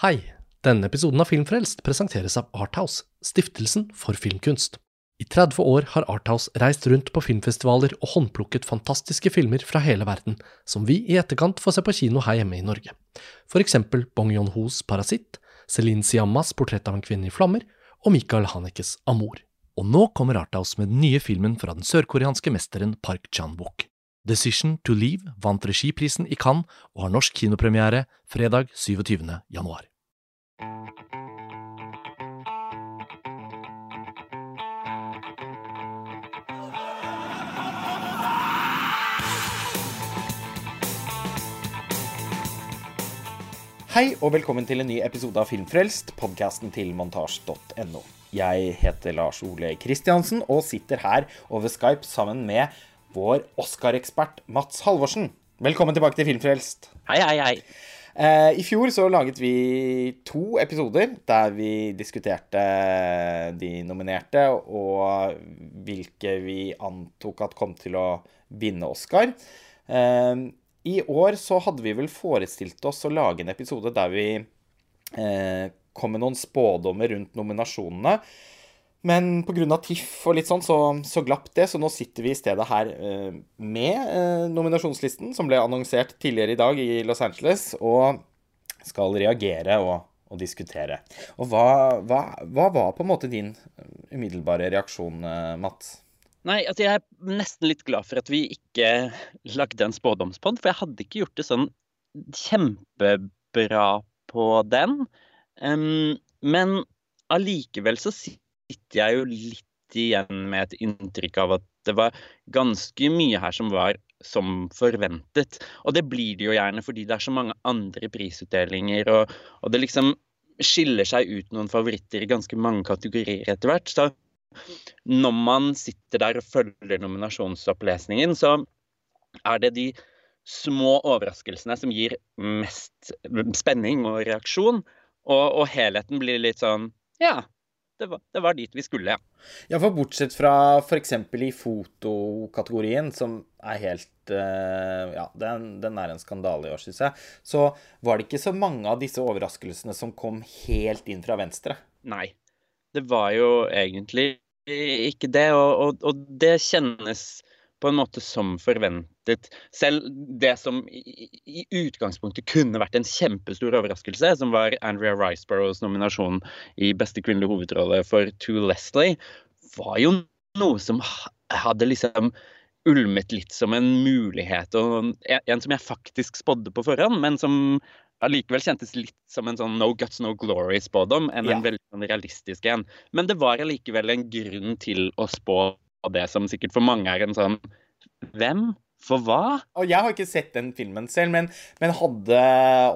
Hei! Denne episoden av Filmfrelst presenteres av Arthouse, stiftelsen for filmkunst. I 30 år har Arthouse reist rundt på filmfestivaler og håndplukket fantastiske filmer fra hele verden, som vi i etterkant får se på kino her hjemme i Norge. For eksempel Bong Yon-hos Parasitt, Celine Siammas Portrett av en kvinne i flammer og Michael Hanekes Amor. Og nå kommer Arthouse med den nye filmen fra den sørkoreanske mesteren Park Chan-wook. Decision to Leave vant regiprisen i Cannes og har norsk kinopremiere fredag 27. januar. Hei og velkommen til en ny episode av Filmfrelst, podkasten til montasj.no. Jeg heter Lars Ole Kristiansen og sitter her over Skype sammen med vår Oscar-ekspert Mats Halvorsen. Velkommen tilbake til Filmfrelst. Hei, hei, hei. Eh, I fjor så laget vi to episoder der vi diskuterte de nominerte og hvilke vi antok at kom til å vinne Oscar. Eh, I år så hadde vi vel forestilt oss å lage en episode der vi eh, kom med noen spådommer rundt nominasjonene. Men pga. TIFF og litt sånn, så, så, glapp det. Så nå sitter vi i stedet her eh, med eh, nominasjonslisten, som ble annonsert tidligere i dag i Los Angeles, og skal reagere og, og diskutere. Og hva, hva, hva, var på en måte din umiddelbare reaksjon, eh, Mats? Nei, altså jeg er nesten litt glad for at vi ikke lagde en spådomspod, for jeg hadde ikke gjort det sånn kjempebra på den. Um, men allikevel så sitter jeg jo litt igjen med et inntrykk av at det var ganske mye her som var som forventet. Og det blir det jo gjerne fordi det er så mange andre prisutdelinger, og, og det liksom skiller seg ut noen favoritter i ganske mange kategorier etter hvert. Så når man sitter der og følger nominasjonsopplesningen, så er det de små overraskelsene som gir mest spenning og reaksjon. Og, og helheten blir litt sånn Ja, det var, det var, dit vi skulle, ja. Ja, for bortsett fra f.eks. i fotokategorien, som er helt uh, Ja, den, den, er en skandale i år, syns jeg. Så var det ikke så mange av disse overraskelsene som kom helt inn fra venstre. Nei. Det var jo egentlig ikke det, og, og, og det kjennes på en måte som forventet. Selv det som i, i, utgangspunktet kunne vært en kjempestor overraskelse, som var Andrea Riceboroughs nominasjon i beste kvinnelige hovedrolle for To Leslie, var jo noe som hadde liksom ulmet litt som en mulighet, og en som jeg faktisk spådde på forhånd, men som allikevel kjentes litt som en sånn no guts, no glory-spådom enn en veldig sånn realistisk en. Men det var allikevel en grunn til å spå det som sikkert for mange er en sånn Hvem? For hva? Og jeg har ikke sett den filmen selv, men, men hadde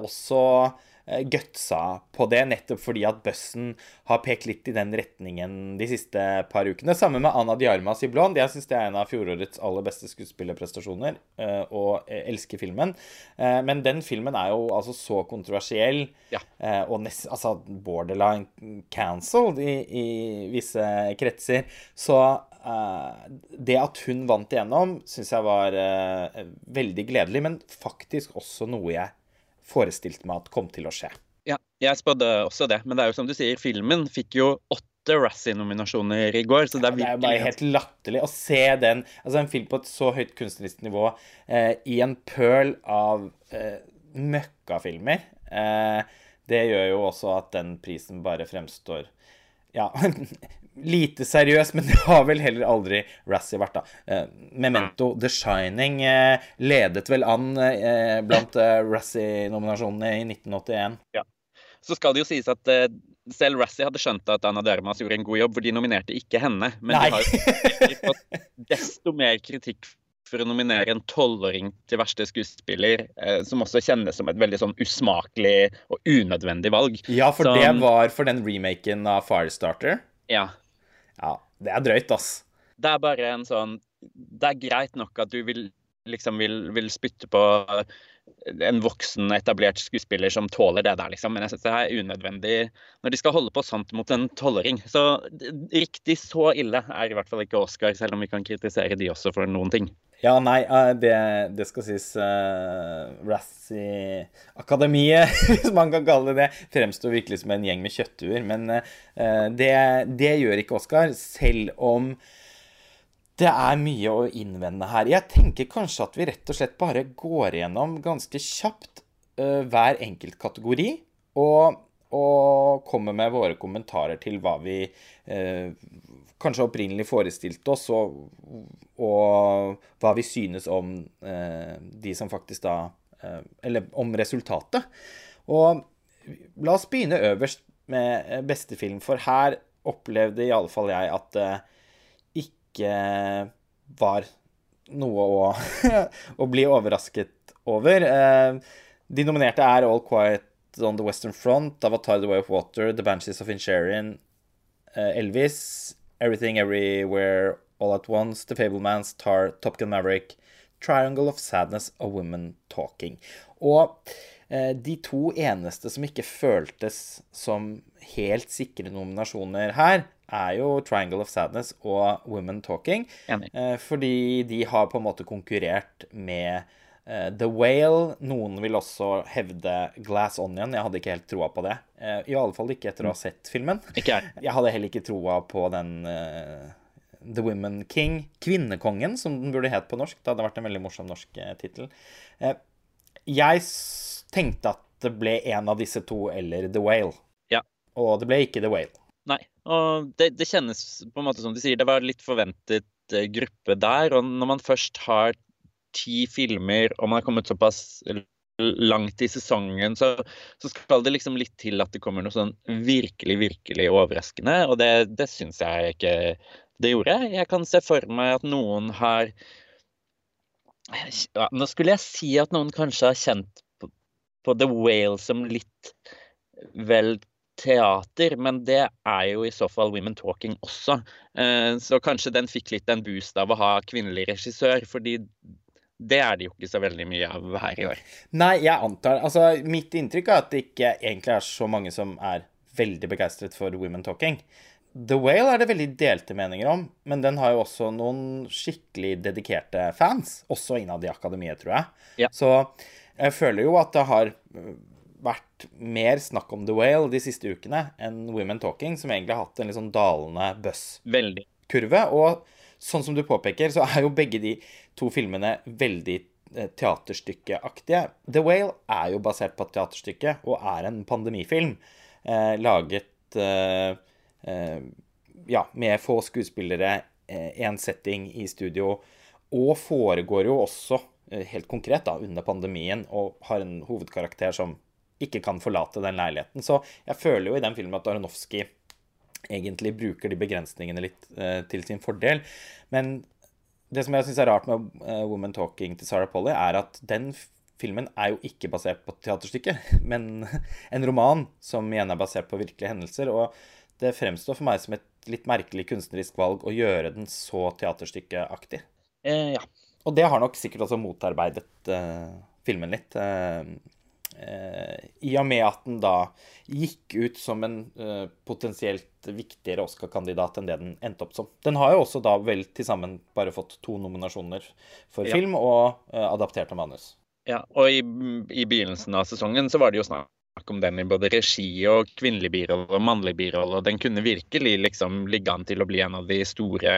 også gutsa på det, nettopp fordi at bussen har pekt litt i den retningen de siste par ukene. Sammen med Anna Diarmas i Blond. Jeg syns det er en av fjorårets aller beste skuespillerprestasjoner, eh, og elsker filmen. Eh, men den filmen er jo altså så kontroversiell, ja. og nest, altså borderline cancelled i, i visse kretser. Så Uh, det at hun vant igjennom, syns jeg var uh, veldig gledelig, men faktisk også noe jeg forestilte meg at kom til å skje. Ja, jeg spådde også det, men det er jo som du sier, filmen fikk jo åtte Razzie-nominasjoner i går. Så det er, ja, det er jo bare helt latterlig å se den Altså en film på et så høyt kunstnerisk nivå eh, i en pøl av møkkafilmer. det gjør jo også at den prisen bare fremstår ja, lite seriøs, men det har vel heller aldri Razzie vært, da. Eh, Memento The Shining eh, ledet vel an eh, blant Razzie-nominasjonene i 1981. Ja. Så skal det jo sies at selv Razzie hadde skjønt at Anna Dermas gjorde en god jobb, for de nominerte ikke henne. Men Nei. de har fått desto mer kritikk for å nominere en tolvåring til verste skuespiller, eh, som også kjennes som et veldig sånn usmakelig og unødvendig valg. Ja, for så, det var for den remaken av Firestarter? Ja. Ja, det er drøyt, ass. Det er bare en sånn Det er greit nok at du vil liksom vil, vil spytte på en voksen, etablert skuespiller som tåler det der, liksom. Men jeg syns det er unødvendig når de skal holde på sånt mot en tolvåring. Så riktig så ille er i hvert fall ikke Oscar, selv om vi kan kritisere de også for noen ting. Ja, nei, eh, det, det skal sies uh, Razzie-akademiet, hvis man kan kalle det det, fremstår virkelig som en gjeng med kjøttduer. Men uh, det, det, gjør ikke Oscar, selv om det er mye å innvende her. Jeg tenker kanskje at vi rett og slett bare går igjennom ganske kjapt uh, hver enkelt kategori. Og, og kommer med våre kommentarer til hva vi uh, kanskje opprinnelig forestilte oss, og, og, hva vi synes om eh, de som faktisk da Eller om resultatet. Og la oss begynne øverst med beste film, for her opplevde i alle fall jeg at det ikke var noe å, å bli overrasket over. Eh, de nominerte er All Quiet on the Western Front, Avatar The Way of Water, The Banshees of Insharin, eh, Elvis, Everything Everywhere All At Once, The Fablemans, Tar, Top Gun Maverick, Triangle of Sadness og Women Talking. Og eh, de to eneste som ikke føltes som helt sikre nominasjoner her, er jo 'Triangle of Sadness' og 'Women Talking'. Eh, fordi de har på en måte konkurrert med The Whale. Noen vil også hevde 'Glass Onion'. Jeg hadde ikke helt troa på det. Eh, I alle fall ikke etter å ha sett filmen. Ikke jeg Jeg hadde heller ikke troa på den uh, The Women King, Kvinnekongen, som den burde het på norsk. Det hadde vært en veldig morsom norsk eh, tittel. Uh, jeg tenkte at det ble en av disse to eller The Whale. Ja. Og det ble ikke The Whale. Nei. Og det, det, kjennes på en måte som du sier, det var litt forventet gruppe der. Og når man først har ti filmer, og man har kommet såpass langt i sesongen, så, så, skal det liksom litt til at det kommer noe sånn virkelig, virkelig overraskende. Og det, det syns jeg ikke det gjorde. Jeg kan se for meg at noen har ja, Nå skulle jeg si at noen kanskje har kjent på, på The Whale som litt vel teater, men det er jo i så fall Women Talking også. Eh, så kanskje den fikk litt en boost av å ha kvinnelig regissør, fordi det er det jo ikke så veldig mye av her i år. Nei, jeg antar Altså, mitt inntrykk er at det ikke egentlig er så mange som er veldig begeistret for Women Talking. The Whale er det veldig delte meninger om, men den har jo også noen skikkelig dedikerte fans, også innad i akademiet, tror jeg. Ja. Så jeg føler jo at det har vært mer snakk om The Whale de siste ukene enn Women Talking, som egentlig har hatt en litt sånn dalende buzz-kurve. Og sånn som du påpeker, så er jo begge de to filmene veldig eh, teaterstykkeaktige. The Whale er jo basert på et teaterstykke og er en pandemifilm eh, laget eh, eh, ja, med få skuespillere, én eh, setting i studio, og foregår jo også eh, helt konkret da, under pandemien og har en hovedkarakter som ikke kan forlate den leiligheten. Så jeg føler jo i den filmen at Aronofsky egentlig bruker de begrensningene litt eh, til sin fordel. Men det som jeg syns er rart med eh, 'Woman Talking' til Sarah Polly, er at den filmen er jo ikke basert på teaterstykket, men en roman som igjen er basert på virkelige hendelser. Og det fremstår for meg som et litt merkelig kunstnerisk valg å gjøre den så teaterstykkeaktig. Eh, ja. Og det har nok sikkert også motarbeidet eh, filmen litt. Eh, I og med at den da gikk ut som en uh, potensielt viktigere Oscar-kandidat enn det den endte opp som. Den har jo også da vel til sammen bare fått to nominasjoner for ja. film og adaptert adapterte manus. Ja, og i, i, begynnelsen av sesongen så var det jo snakk om den i både regi og kvinnelig birolle og mannlig birolle. Den kunne virkelig liksom ligge an til å bli en av de store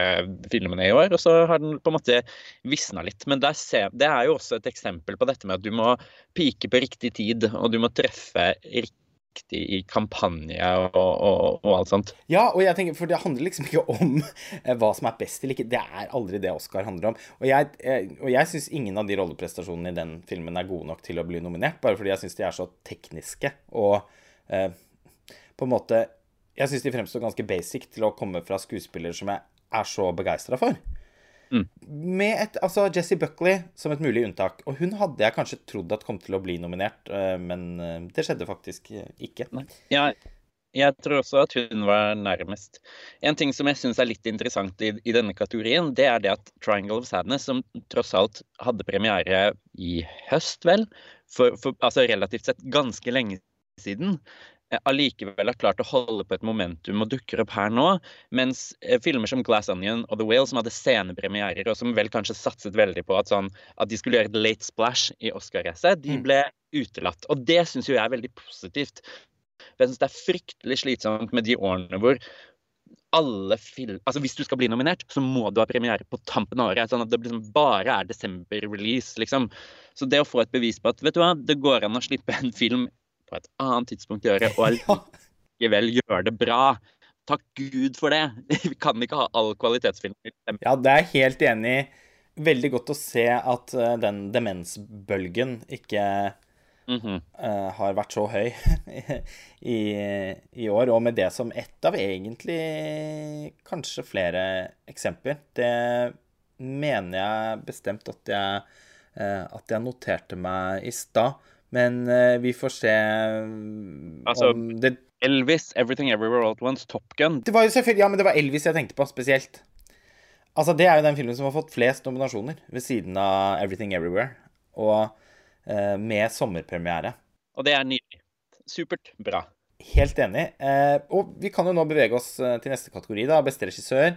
filmene i år. Og så har den på en måte visna litt. Men ser, det er jo også et eksempel på dette med at du må pike på riktig tid, og du må treffe riktig viktig i kampanje og, og, og, alt sånt. Ja, og jeg tenker, for det handler liksom ikke om eh, hva som er best eller ikke. Det er aldri det Oscar handler om. Og jeg, jeg, og jeg syns ingen av de rolleprestasjonene i den filmen er gode nok til å bli nominert, bare fordi jeg syns de er så tekniske og eh, på en måte Jeg syns de fremstår ganske basic til å komme fra skuespillere som jeg er så begeistra for. Mm. Med et, altså Jessie Buckley som et mulig unntak. Og hun hadde jeg kanskje trodd at kom til å bli nominert, eh, men eh, det skjedde faktisk eh, ikke. Ja, jeg tror også at hun var nærmest. En ting som jeg syns er litt interessant i, i, denne kategorien, det er det at Triangle of Sadness, som tross alt hadde premiere i høst, vel, for, for altså relativt sett ganske lenge siden, allikevel har klart å holde på et momentum og dukker opp her nå. Mens eh, filmer som Glass Onion og The Whale, som hadde scenepremierer, og som vel kanskje satset veldig på at, sånn, at de skulle gjøre et late splash i Oscar-racet, de mm. ble utelatt. Og det syns jo jeg er veldig positivt. For jeg syns det er fryktelig slitsomt med de årene hvor alle film... Altså Hvis du skal bli nominert, så må du ha premiere på tampen av året. Sånn at det liksom bare er desember-release, liksom. Så det å få et bevis på at vet du hva, det går an å slippe en film på et annet tidspunkt gjøre, og allikevel gjøre det bra. Takk Gud for det! Vi kan ikke ha all kvalitetsfilm. Ja, det er jeg helt enig i. Veldig godt å se at uh, den demensbølgen ikke mm -hmm. uh, har vært så høy i, i, år. Og med det som ett av egentlig kanskje flere eksempler. Det mener jeg bestemt at jeg, uh, at jeg noterte meg i stad. Men uh, vi får se altså, om det Elvis, 'Everything Everywhere All At Once', Top Gun. Det var jo selvfølgelig, Ja, men det var Elvis jeg tenkte på spesielt. Altså, Det er jo den filmen som har fått flest nominasjoner ved siden av 'Everything Everywhere'. Og uh, med sommerpremiere. Og det er nydelig. Supert bra. Helt enig. Uh, og vi kan jo nå bevege oss til neste kategori, da. Beste regissør.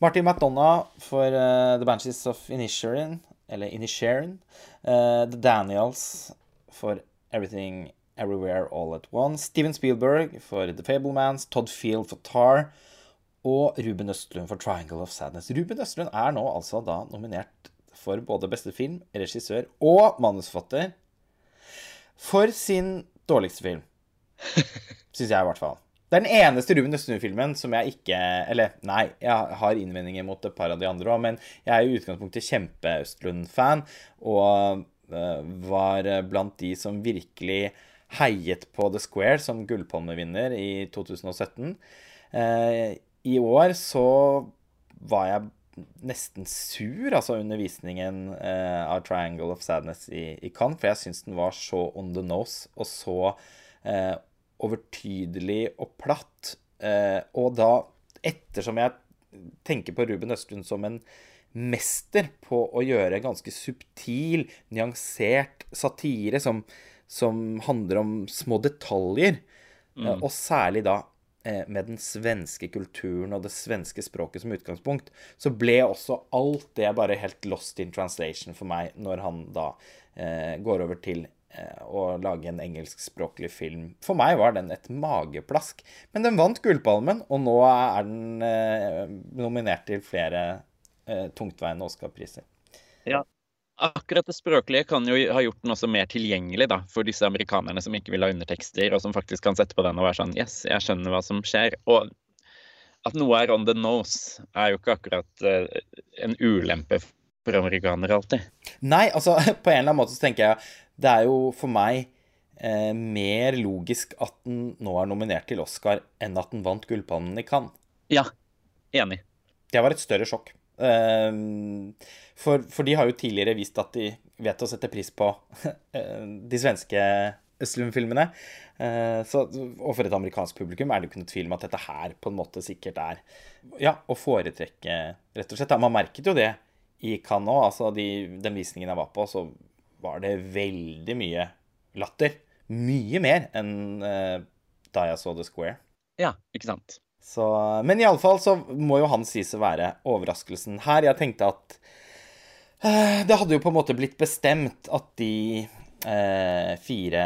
Martin McDonagh for The Banshees of Inisherin, eller Inisherin. The Daniels for Everything Everywhere All At Once. Steven Spielberg for The Fablemans. Todd Field for Tar. Og Ruben Østlund for Triangle of Sadness. Ruben Østlund er nå altså da nominert for både beste film, regissør og manusforfatter for sin dårligste film. Syns jeg, i hvert fall. Det er den eneste Ruben Østlund-filmen som jeg ikke Eller nei, jeg har innvendinger mot et par av de andre òg, men jeg er i utgangspunktet kjempe-Østlund-fan. Og var eh, blant de som virkelig heiet på The Square som gullpalmevinner i 2017. Eh, I år så var jeg nesten sur altså under visningen av Triangle of Sadness i, Cannes, for jeg syns den var så on the nose og så eh, overtydelig og platt. Eh, og da, ettersom jeg tenker på Ruben Østlund som en mester på å gjøre ganske subtil, nyansert satire som, som handler om små detaljer. Mm. Eh, og særlig da eh, med den svenske kulturen og det svenske språket som utgangspunkt, så ble også alt det bare helt lost in translation for meg når han da eh, går over til eh, å lage en engelskspråklig film. For meg var den et mageplask. Men den vant Gullpalmen, og nå er den eh, nominert til flere eh, tungtveiende Oscar-priser. Ja. Akkurat det språklige kan jo ha gjort den også mer tilgjengelig da, for disse amerikanerne som ikke vil ha undertekster, og som faktisk kan sette på den og være sånn Yes, jeg skjønner hva som skjer. Og at noe er on the nose, er jo ikke akkurat uh, en ulempe for amerikanere alltid. Nei, altså på en eller annen måte så tenker jeg det er jo for meg eh, mer logisk at den nå er nominert til Oscar enn at den vant Gullpannen i Cannes. Ja, enig. Det var et større sjokk. Ehm, for, for, de har jo tidligere vist at de vet å sette pris på eh, de svenske Østlund-filmene. Eh, og for et amerikansk publikum er det jo ikke noe tvil om at dette her på en måte sikkert er ja, å foretrekke, rett og slett. Man merket jo det i Cannes òg. Altså de, den visningen jeg var på, så var det veldig mye latter. Mye mer enn uh, da jeg så The Square. Ja, ikke sant. Så, men iallfall så må jo han sies å være overraskelsen her. Jeg tenkte at eh, det hadde jo på en måte blitt bestemt at de eh, fire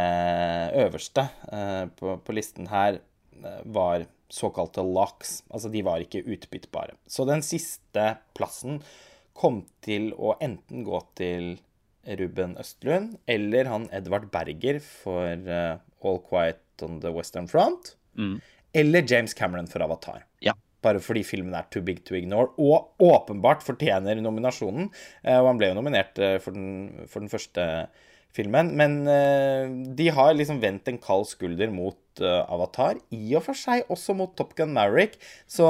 øverste eh, på, på, listen her var såkalte locks. Altså de var ikke utbyttbare. Så den siste plassen kom til å enten gå til Ruben Østlund eller han Edvard Berger for All Quiet on the Western Front. Mm eller James Cameron for Avatar. Ja. Bare fordi filmen er too big to ignore, og åpenbart fortjener nominasjonen. Eh, og han ble jo nominert eh, for den, for den første filmen. Men uh, de har liksom vendt en kald skulder mot Avatar. I og for seg også mot Top Gun Maverick. Så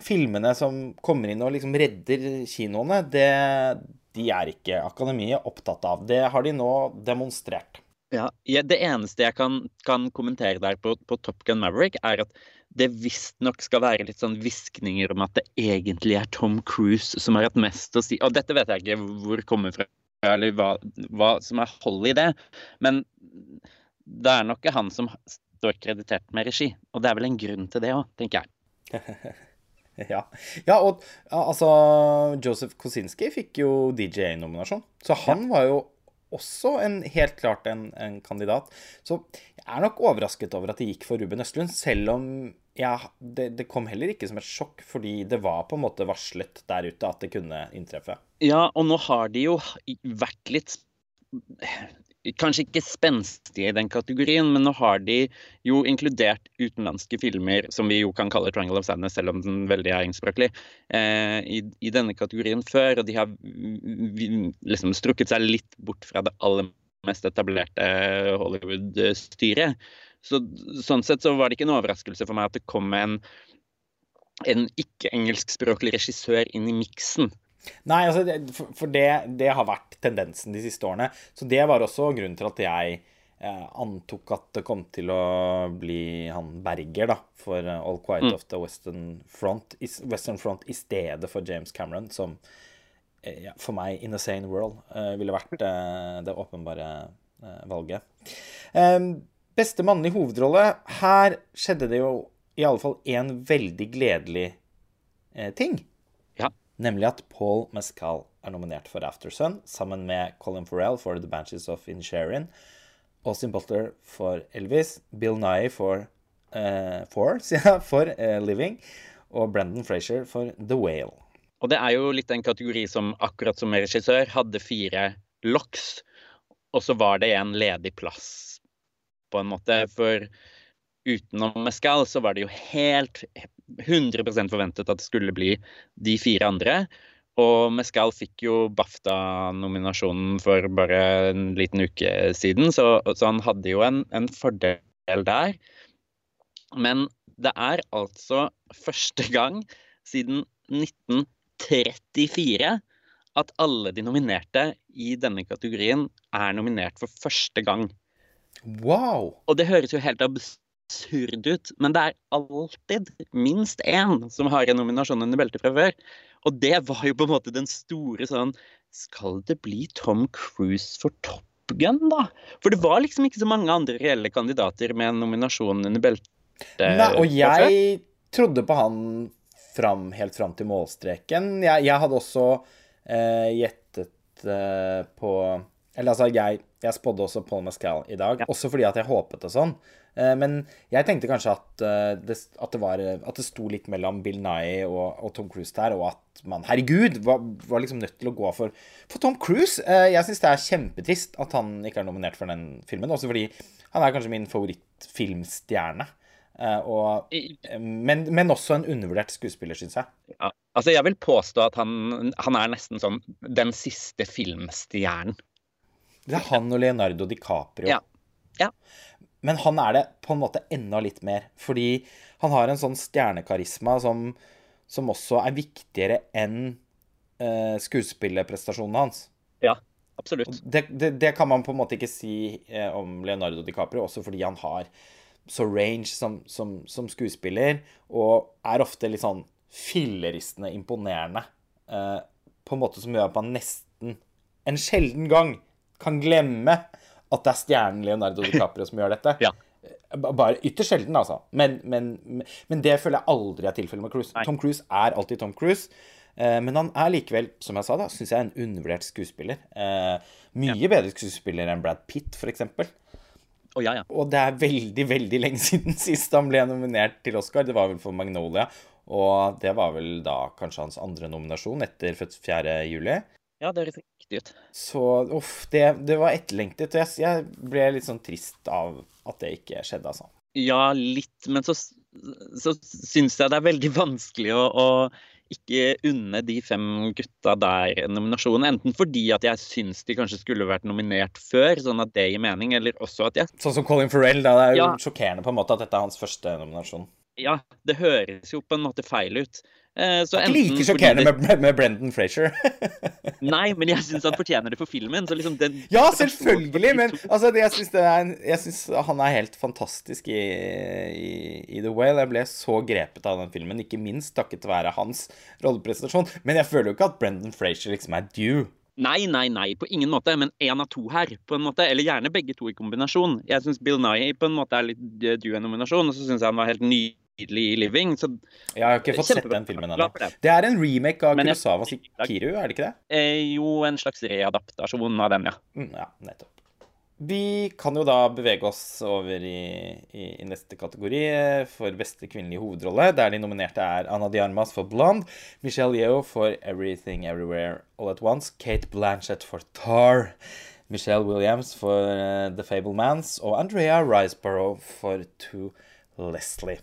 filmene som kommer inn og liksom redder kinoene, det, de er ikke Akademiet opptatt av. Det har de nå demonstrert. Ja, Det eneste jeg kan, kan kommentere der på, på, Top Gun Maverick, er at det visstnok skal være litt sånn hviskninger om at det egentlig er Tom Cruise som har hatt mest å si. Og dette vet jeg ikke hvor kommer fra, eller hva, hva som er hold i det. Men det er nok han som står kreditert med regi. Og det er vel en grunn til det òg, tenker jeg. ja. ja. og altså Joseph Kosinski fikk jo DJ-nominasjon, så han var jo også en, helt klart en, en, kandidat. Så jeg er nok overrasket over at det gikk for Ruben Østlund, selv om ja, det, det, kom heller ikke som et sjokk, fordi det var på en måte varslet der ute at det kunne inntreffe. Ja, og nå har de jo vært litt Kanskje ikke spenstige i den kategorien, men nå har de jo inkludert utenlandske filmer, som vi jo kan kalle 'Triangle of Sadness', selv om den veldig er engelskspråklig, eh, i, i, denne kategorien før. Og de har liksom strukket seg litt bort fra det aller mest etablerte Hollywood-styret. Så, sånn sett så var det ikke en overraskelse for meg at det kom en, en ikke-engelskspråklig regissør inn i miksen. Nei, altså, for det, det, har vært tendensen de siste årene. Så det var også grunnen til at jeg eh, antok at det kom til å bli han Berger, da, for uh, All Quiet mm. of the Western Front, i, Western Front i stedet for James Cameron, som eh, ja, for meg, in a sane world, eh, ville vært eh, det åpenbare eh, valget. beste mannlige hovedrolle Her skjedde det jo i alle fall én veldig gledelig ting. Nemlig at Paul Mescal er nominert for Aftersun, sammen med Colin Farrell for The Banshees of Insherin, Austin Butler for Elvis, Bill Nye for, uh, for, ja, for uh, Living og Brendan Frazier for The Whale. Og det er jo litt en kategori som akkurat som regissør hadde fire locks, og så var det en ledig plass, på en måte. For utenom Mescal så var det jo helt 100% forventet at det skulle bli de fire andre. Og Mescal fikk jo BAFTA-nominasjonen for bare en liten uke siden, så, så han hadde jo en, en, fordel der. Men det er altså første gang siden 1934 at alle de nominerte i denne kategorien er nominert for første gang. Wow! Og det høres jo helt absurd absurd ut, men det er alltid minst én som har en nominasjon under beltet fra før. Og det var jo på en måte den store sånn Skal det bli Tom Cruise for Top Gun, da? For det var liksom ikke så mange andre reelle kandidater med en nominasjon under beltet. Nei, og jeg trodde på han fram, helt fram til målstreken. Jeg, jeg hadde også eh, gjettet eh, på Eller altså, jeg, jeg spådde også Paul Mescal i dag, ja. også fordi at jeg håpet og sånn. Eh, men jeg tenkte kanskje at eh, det, at det, var, at det sto litt mellom Bill Nye og, og, Tom Cruise der, og at man, herregud, var, var liksom nødt til å gå for, for Tom Cruise. Eh, jeg syns det er kjempetrist at han ikke er nominert for den filmen, også fordi han er kanskje min favorittfilmstjerne. Og, men, men, også en undervurdert skuespiller, syns jeg. Ja, altså jeg vil påstå at han, han er nesten sånn den siste filmstjernen. Det er han og Leonardo DiCaprio. Ja. ja. Men han er det på en måte enda litt mer. Fordi han har en sånn stjernekarisma som, som også er viktigere enn uh, skuespillerprestasjonene hans. Ja, absolutt. Det, det, det, kan man på en måte ikke si uh, om Leonardo DiCaprio, også fordi han har så range som, som, som skuespiller, og er ofte litt sånn filleristende imponerende. Uh, på en måte som gjør at man nesten en sjelden gang kan glemme at det er stjernen Leonardo DiCaprio som gjør dette. ja. Bare ytterst sjelden, altså. Men, men, men, det føler jeg aldri er tilfellet med Cruise. Tom Cruise er alltid Tom Cruise. Eh, men han er likevel, som jeg sa, da, syns jeg er en undervurdert skuespiller. Eh, mye ja. bedre skuespiller enn Brad Pitt, f.eks. Oh, ja, ja. Og det er veldig, veldig lenge siden sist han ble nominert til Oscar. Det var vel for Magnolia. Og det var vel da kanskje hans andre nominasjon etter 4. juli. Ja, det er riktig ut. Så uff, det, det var etterlengtet. Og jeg, jeg, ble litt sånn trist av at det ikke skjedde, altså. Ja, litt. Men så, så syns jeg det er veldig vanskelig å, å ikke unne de fem gutta der nominasjonen. Enten fordi at jeg syns de kanskje skulle vært nominert før, sånn at det gir mening, eller også at jeg Sånn som Colin Farrell, da. Det er jo ja. sjokkerende på en måte at dette er hans første nominasjon. Ja, det høres jo på en måte feil ut. Eh, så ikke like sjokkerende det... med, med, Brendan Frazier. Nei, men jeg syns han fortjener det for filmen. Liksom den... ja, selvfølgelig! Men altså, jeg syns han er helt fantastisk i, i, i, The Whale. Jeg ble så grepet av den filmen, ikke minst takket være hans rollepresentasjon. Men jeg føler jo ikke at Brendan Frazier liksom er due. Nei, nei, nei, på ingen måte. Men én av to her, på en måte. Eller gjerne begge to i kombinasjon. Jeg syns Bill Nye på en måte er litt due nominasjon, og så syns jeg han var helt nydelig i Living. Så Jeg har ikke fått sett den filmen ennå. det. Er en remake av Kurosawas Kiru, er det ikke det? eh, jo en slags readaptasjon av den, ja. Mm, ja, nettopp. Vi kan jo da bevege oss over i, i, i neste kategori for beste kvinnelige hovedrolle, der de nominerte er Anna Diarmas for Blonde, Michelle Yeo for Everything Everywhere All At Once, Kate Blanchett for Tar, Michelle Williams for uh, The Fablemans og Andrea Riseborough for To Leslie.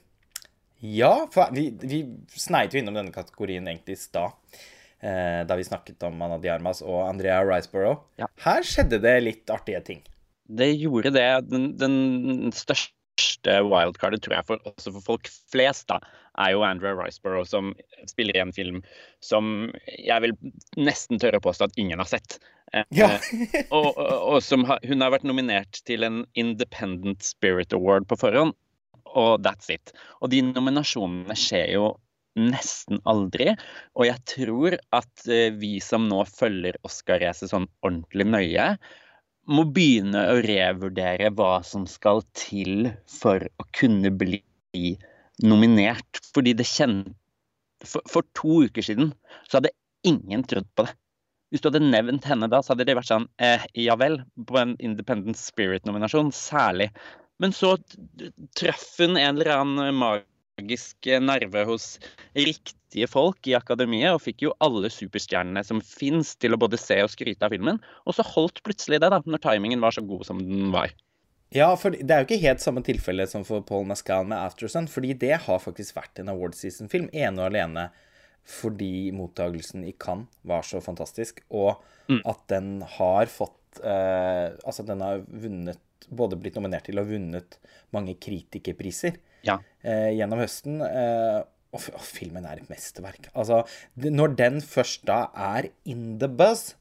Ja, for vi, vi sneit jo innom denne kategorien egentlig i stad. Eh, da vi snakket om Anna Diarmas og Andrea Riceborough. Ja. Her skjedde det litt artige ting. Det gjorde det. Den, den største wildcardet, tror jeg, for, også for folk flest, da, er jo Andrea Riceborough, som spiller i en film som jeg vil nesten tørre å påstå at ingen har sett. Eh, Ja. og, og, og som har, hun har vært nominert til en Independent Spirit Award på forhånd, og that's it. Og de nominasjonene skjer jo nesten aldri. Og jeg tror at eh, vi som nå følger Oscar-racet sånn ordentlig nøye, må begynne å revurdere hva som skal til for å kunne bli nominert. Fordi det kjen... For, for to uker siden så hadde ingen trodd på det. Hvis du hadde nevnt henne da, så hadde det vært sånn eh, ja vel, på en Independent Spirit-nominasjon, særlig. Men så traff hun en eller annen magisk nerve hos riktige folk i akademiet, og fikk jo alle superstjernene som fins til å både se og skryte av filmen. Og så holdt plutselig det, da, når timingen var så god som den var. Ja, for det er jo ikke helt samme tilfelle som for Paul Mescal med Aftersun, fordi det har faktisk vært en award season-film, ene og alene fordi mottagelsen i Cannes var så fantastisk, og at den har fått eh, Altså, den har vunnet Både blitt nominert til og vunnet mange kritikerpriser Ja. eh, gjennom høsten. Eh, og, og filmen er et mesterverk. Altså, det, når den først da er in the buzz,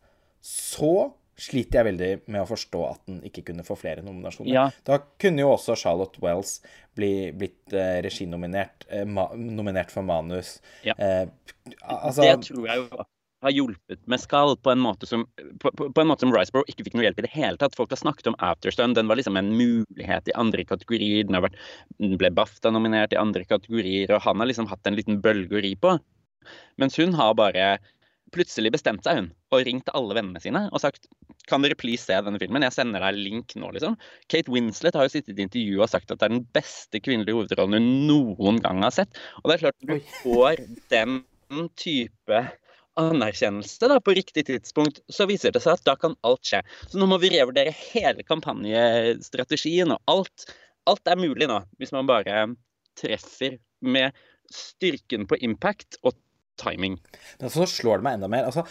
så sliter jeg veldig med å forstå at den ikke kunne få flere nominasjoner. Ja. Da kunne jo også Charlotte Wells bli, blitt eh, reginominert, eh, ma nominert for manus. Ja. Eh, altså, det tror jeg jo har hjulpet Mescal på en måte som på, på, på en måte som Riceborough ikke fikk noe hjelp i det hele tatt. Folk har snakket om Afterstun. Den var liksom en mulighet i andre kategorier. Den, har vært, den ble BAFTA-nominert i andre kategorier, og han har liksom hatt en liten bølge å ri på. Mens hun har bare plutselig bestemt seg, hun, og ringt alle vennene sine og sagt kan dere please se denne filmen? Jeg sender deg link nå, liksom. Kate Winslet har jo sittet i intervju og sagt at det er den beste kvinnelige hovedrollen hun noen gang har sett. Og det er klart, du får den type anerkjennelse da, på riktig tidspunkt, så viser det seg at da kan alt skje. Så nå må vi revurdere hele kampanjestrategien og alt. Alt er mulig nå, hvis man bare treffer med styrken på impact og timing. Men så slår det meg enda mer. Altså,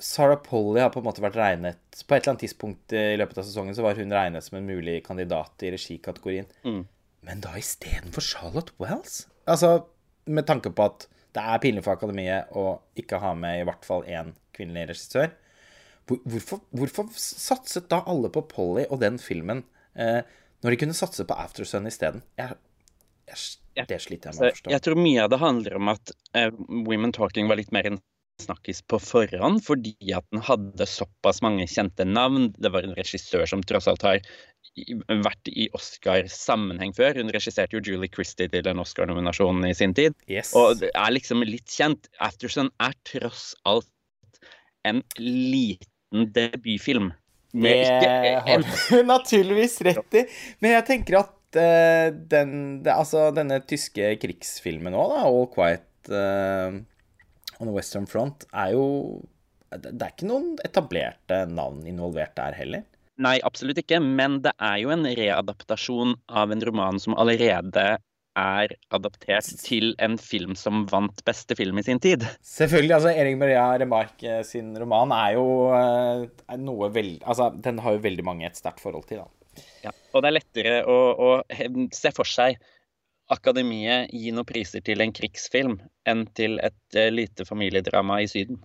Sarah Polly har på en måte vært regnet På et eller annet tidspunkt i løpet av sesongen så var hun regnet som en mulig kandidat i regikategorien. Mm. Men da istedenfor Charlotte Wells? Altså, med tanke på at det er pinlig for Akademiet å ikke ha med i hvert fall én kvinnelig regissør. Hvorfor, hvorfor satset da alle på Polly og den filmen, eh, når de kunne satse på Aftersun isteden? Det sliter jeg med å forstå. jeg tror mye av det handler om at uh, Women Talking var litt mer en snakkis på forhånd, fordi at den hadde såpass mange kjente navn. Det var en regissør som tross alt har vært i Oscar-sammenheng før. Hun regisserte jo Julie Christie til en Oscar-nominasjon i sin tid. Yes. Og er liksom litt kjent. Afterson er tross alt en liten debutfilm. Det har du naturligvis rett i. Men jeg tenker at eh, den, det, altså, denne tyske krigsfilmen òg, da, All Quiet eh, on the Western Front, er jo Det er ikke noen etablerte navn involvert der heller. Nei, absolutt ikke. Men det er jo en readaptasjon av en roman som allerede er adaptert til en film som vant beste film i sin tid. Selvfølgelig. altså Erik Maria Remarque sin roman er jo eh, er noe veld... Altså, den har jo veldig mange et sterkt forhold til, da. Ja. Og det er lettere å, å se for seg Akademiet gi noen priser til en krigsfilm enn til et uh, lite familiedrama i Syden.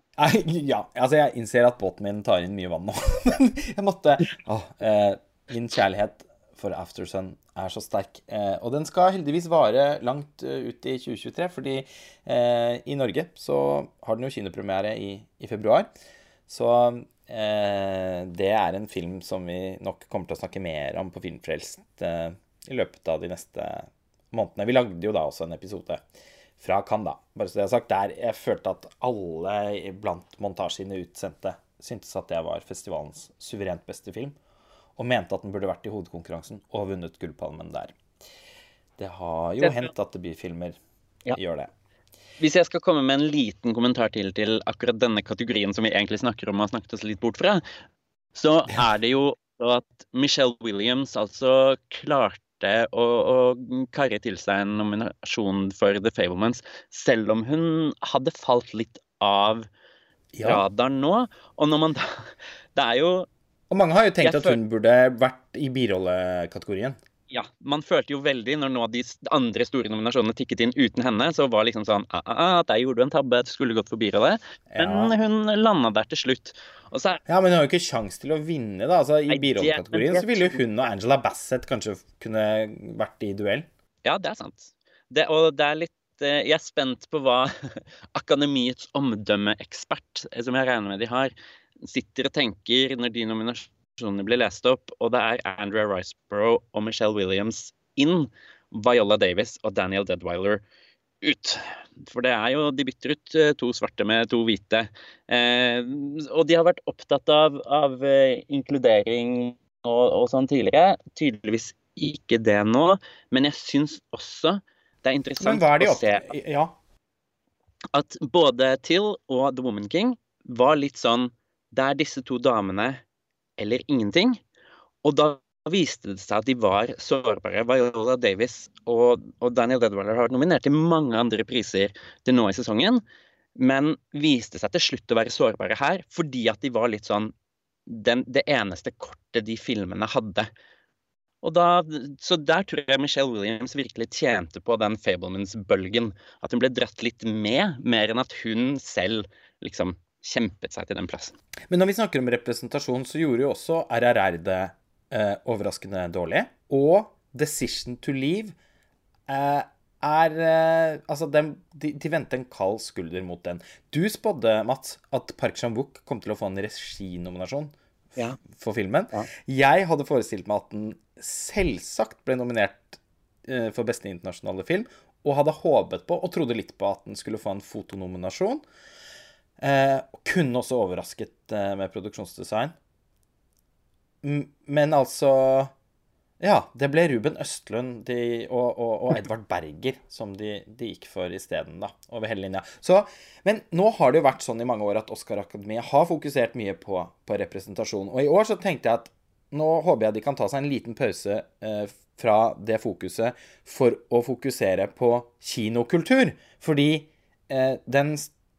Ja, altså jeg innser at båten min tar inn mye vann nå. Jeg måtte å, eh, Min kjærlighet for Aftersun er så sterk. Eh, og den skal heldigvis vare langt eh, ut i 2023, fordi eh, i Norge så har den jo kinopremiere i, i februar. Så Eh, det er en film som vi nok kommer til å snakke mer om på Filmfrelst i løpet av de neste månedene. Vi lagde jo da også en episode fra Cannes. Bare så det er sagt. Der jeg følte at alle blant montasjene utsendte syntes at det var festivalens suverent beste film, og mente at den burde vært i hovedkonkurransen og vunnet Gullpalmen der. Det har jo hendt at debutfilmer ja. gjør det. Hvis jeg skal komme med en liten kommentar til til akkurat denne kategorien som vi egentlig snakker om og har snakket oss litt bort fra, så er det jo at Michelle Williams altså klarte å, å karre til seg en nominasjon for The Fablemans, selv om hun hadde falt litt av ja. radaren nå. Og når man da Det er jo Og mange har jo tenkt at hun burde vært i birollekategorien ja, man følte jo veldig når nå de andre store nominasjonene tikket inn uten henne, så var liksom sånn ah, ah, ah Der gjorde du en tabbe, du skulle gått forbi det. Men ja. hun landa der til slutt. Så, ja, men hun har jo ikke kjangs til å vinne, da. Altså, I birollekategorien så ville jo hun og Angela Bassett kanskje kunne vært i duell. Ja, det er sant. Det, og det er litt eh, Jeg er spent på hva Akademiets omdømmeekspert, eh, som jeg regner med de har, sitter og tenker når de nominasjonene nominasjonene blir lest opp, og det er Andrea Riceborough og Michelle Williams inn, Viola Davis og Daniel Deadwiler ut. For det er jo, de bytter ut eh, to svarte med to hvite. Eh, og de har vært opptatt av, av uh, inkludering og, og, sånn tidligere. Tydeligvis ikke det nå, men jeg syns også det er interessant er å se ja. at både Till og The Woman King var litt sånn Det er disse to damene eller ingenting. Og da viste det seg at de var sårbare. Viola Davis og, og Daniel Deadwaller har vært nominert til mange andre priser til nå i sesongen, men viste seg til slutt å være sårbare her fordi at de var litt sånn den, det eneste kortet de filmene hadde. Og da, så der tror jeg Michelle Williams virkelig tjente på den Fablemans-bølgen. At hun ble dratt litt med, mer enn at hun selv liksom kjempet seg til den plassen. Men når vi snakker om representasjon, så gjorde jo også RRR det eh, overraskende dårlig. Og Decision to Leave eh, er eh, Altså, de, de, de, venter en kald skulder mot den. Du spådde, Mats, at Park Chan-wook kom til å få en reginominasjon ja. for filmen. Ja. Jeg hadde forestilt meg at den selvsagt ble nominert eh, for beste internasjonale film, og hadde håpet på, og trodde litt på, at den skulle få en fotonominasjon. Eh, kunne også overrasket eh, med produksjonsdesign. Men altså Ja, det ble Ruben Østlund de, og, og, og, Edvard Berger som de, de gikk for isteden, da. Over hele linja. Så, men nå har det jo vært sånn i mange år at Oscar-akademiet har fokusert mye på, på, representasjon. Og i år så tenkte jeg at nå håper jeg de kan ta seg en liten pause eh, fra det fokuset for å fokusere på kinokultur. Fordi eh, den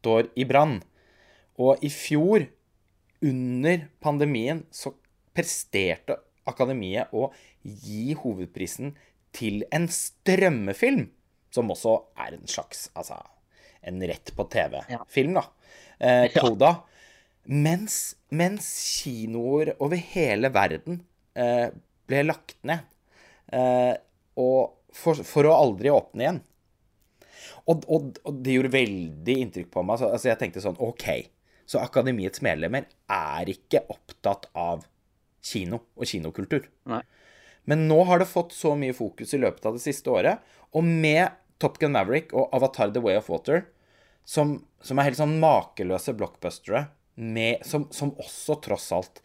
står i brann. Og i fjor, under pandemien, så presterte Akademiet å gi hovedprisen til en strømmefilm, som også er en slags altså, en rett på TV-film, da. Eh, Koda. Mens, mens, kinoer over hele verden eh, ble lagt ned. Eh, og for, for, å aldri åpne igjen. Og, og, og, det gjorde veldig inntrykk på meg. Altså, altså jeg tenkte sånn OK. Så Akademiets medlemmer er ikke opptatt av kino og kinokultur. Nei. Men nå har det fått så mye fokus i løpet av det siste året. Og med Top Gun Maverick og Avatar The Way of Water, som, som er helt sånn makeløse blockbustere, med, som, som, også tross alt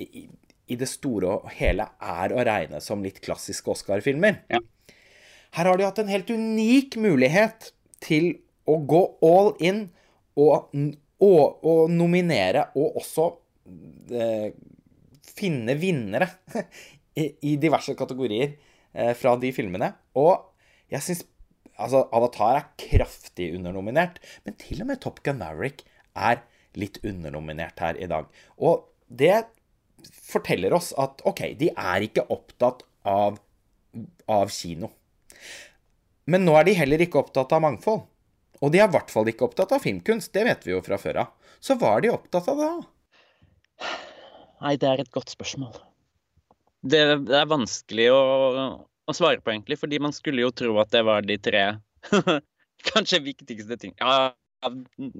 i, i, det store og hele er å regne som litt klassiske Oscar-filmer. Ja. Her har de hatt en helt unik mulighet til å gå all in og og, og nominere og også eh, finne vinnere i, i, diverse kategorier eh, fra de filmene. Og jeg syns Altså, Avatar er kraftig undernominert, men til og med Top Gun Maverick er litt undernominert her i dag. Og det forteller oss at OK, de er ikke opptatt av, av kino. Men nå er de heller ikke opptatt av mangfold. Og de er i hvert fall ikke opptatt av filmkunst, det vet vi jo fra før av. Så hva er de opptatt av da? Nei, det er et godt spørsmål. Det, det er vanskelig å, å, svare på, egentlig, fordi man skulle jo tro at det var de tre kanskje viktigste ting ja,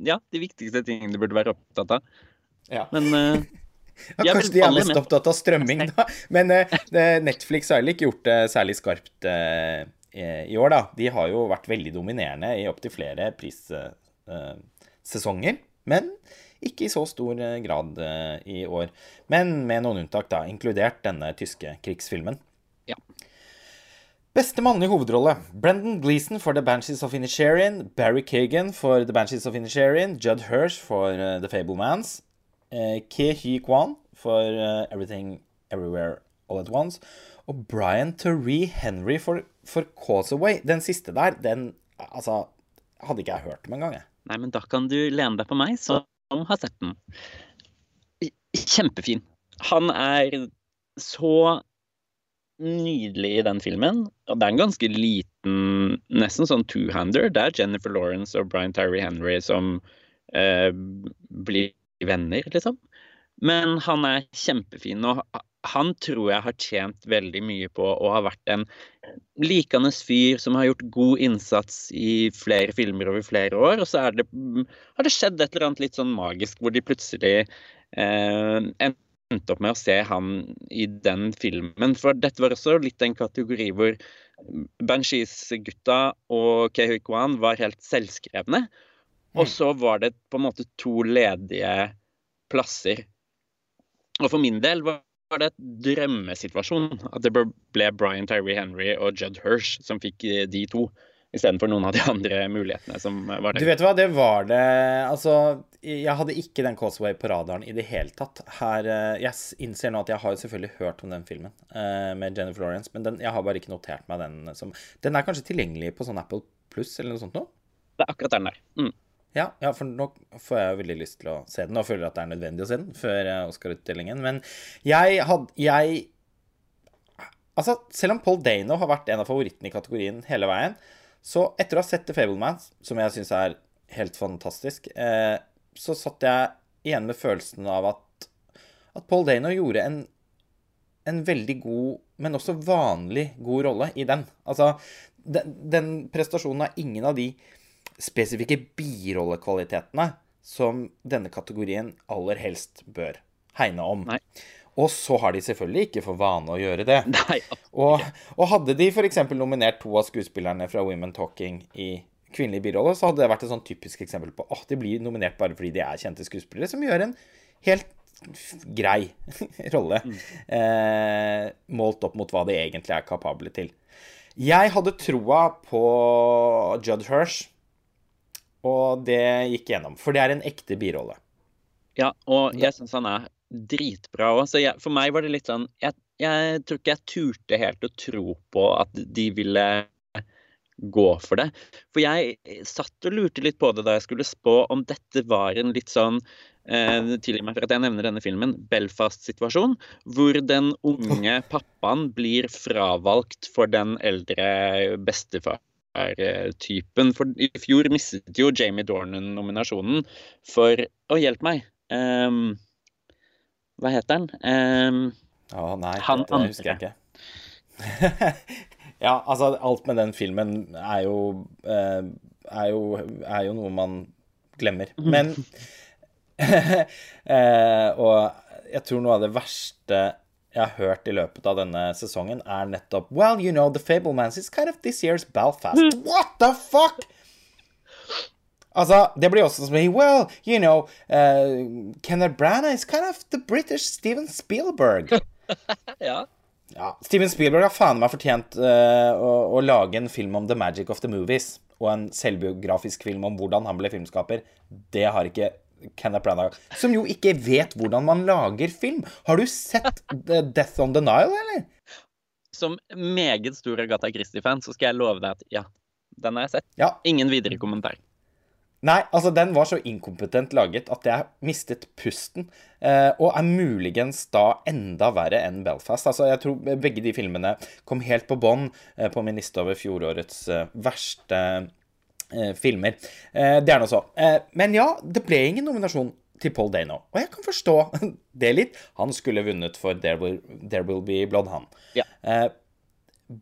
ja, de viktigste tingene de burde være opptatt av. Ja. Men uh, Ja, kanskje de er mest opptatt av strømming, da. Men uh, Netflix har heller ikke gjort det særlig skarpt uh, i år, da. De har jo vært veldig dominerende i opptil flere prissesonger. men ikke i så stor grad i år. Men med noen unntak, da, inkludert denne tyske krigsfilmen. Ja. Beste mannlige hovedrolle. Brendan Gleeson for The Banshees of Inisherin. Barry Kagan for The Banshees of Inisherin. Judd Hirsch for The Fablemans. Mans, Ke Hy Kwan for Everything Everywhere All At Once. Og Brian Teree Henry for, for Causeway. Den siste der, den altså, hadde ikke jeg hørt om engang. Nei, men da kan du lene deg på meg, som har sett den. Kjempefin. Han er så nydelig i den filmen. Og det er en ganske liten, nesten sånn two-hander. Det er Jennifer Lawrence og Brian Tyree Henry som eh, blir venner, liksom. Men han er kjempefin, og han tror jeg har tjent veldig mye på å ha vært en likende fyr som har gjort god innsats i flere filmer over flere år. Og så det, har det skjedd et eller annet litt sånn magisk hvor de plutselig eh, endte opp med å se han i den filmen. For dette var også litt en kategori hvor Banshees-gutta og Kehui Kwan var helt selvskrevne. Og mm. så var det på en måte to ledige plasser. Og for min del var det et drømmesituasjon at det ble Brian Tyree Henry og Judd Hirsch som fikk de to istedenfor noen av de andre mulighetene som var der. Du vet hva, det var det Altså, jeg hadde ikke den Causeway på radaren i det hele tatt. Her eh, Jeg innser nå at jeg har selvfølgelig hørt om den filmen med Jennifer Lawrence, men den, jeg har bare ikke notert meg den som Den er kanskje tilgjengelig på sånn Apple Pluss eller noe sånt nå? Det er akkurat den der. Mm. Ja, ja, for nå får jeg veldig lyst til å se den, og føler at det er nødvendig å se den før eh, Oscar-utdelingen. Men jeg hadde Jeg Altså, selv om Paul Dano har vært en av favorittene i kategorien hele veien, så etter å ha sett The Fableman, som jeg syns er helt fantastisk, eh, så satt jeg igjen med følelsen av at, at Paul Dano gjorde en, en veldig god, men også vanlig god rolle i den. Altså, den, den prestasjonen av ingen av de spesifikke birollekvalitetene som denne kategorien aller helst bør hegne om. Nei. Og så har de selvfølgelig ikke for vane å gjøre det. Nei, og, og, hadde de f.eks. nominert to av skuespillerne fra Women Talking i kvinnelig birolle, så hadde det vært et sånn typisk eksempel på at de blir nominert bare fordi de er kjente skuespillere, som gjør en helt grei rolle mm. eh, målt opp mot hva de egentlig er kapable til. Jeg hadde troa på Judd Hirsch, og det gikk gjennom. For det er en ekte birolle. Ja, og jeg syns han er dritbra òg. Så jeg, for meg var det litt sånn jeg, jeg, tror ikke jeg turte helt å tro på at de ville gå for det. For jeg satt og lurte litt på det da jeg skulle spå om dette var en litt sånn eh, Tilgi meg for at jeg nevner denne filmen, Belfast-situasjon, hvor den unge pappaen blir fravalgt for den eldre bestefar-typen. For i fjor mistet jo Jamie Dornan nominasjonen for Å, hjelp meg. Um, hva heter han? Um, Å nei, han det husker jeg ikke. ja, altså, alt med den filmen er jo, uh, er jo, er jo noe man glemmer. Mhm. Men uh, Og jeg tror noe av det verste jeg har hørt i løpet av denne sesongen, er nettopp Well, you know, The Fablemans is kind of this year's Belfast. Mhm. What the fuck?! Altså, det blir også som Well, you know, uh, Kenneth Branagh is kind of the British Steven Spielberg. ja. ja. Steven Spielberg har faen meg fortjent uh, å, å, lage en film om The Magic of the Movies. Og en selvbiografisk film om hvordan han ble filmskaper. Det har ikke Kenneth Branagh. Som jo ikke vet hvordan man lager film. Har du sett Death on the Nile, eller? Som meget stor Agatha Christie-fan så skal jeg love deg at ja, den har jeg sett. Ja. Ingen videre kommentar. Nei, altså den var så inkompetent laget at jeg mistet pusten. Eh, og er muligens da enda verre enn Belfast. Altså, jeg tror begge de filmene kom helt på bånn eh, på min liste over fjorårets eh, verste filmer. Eh, det er nå så. Eh, men ja, det ble ingen nominasjon til Paul Dano. Og jeg kan forstå det litt. Han skulle vunnet for There Will, There Will Be Blood, han. Ja.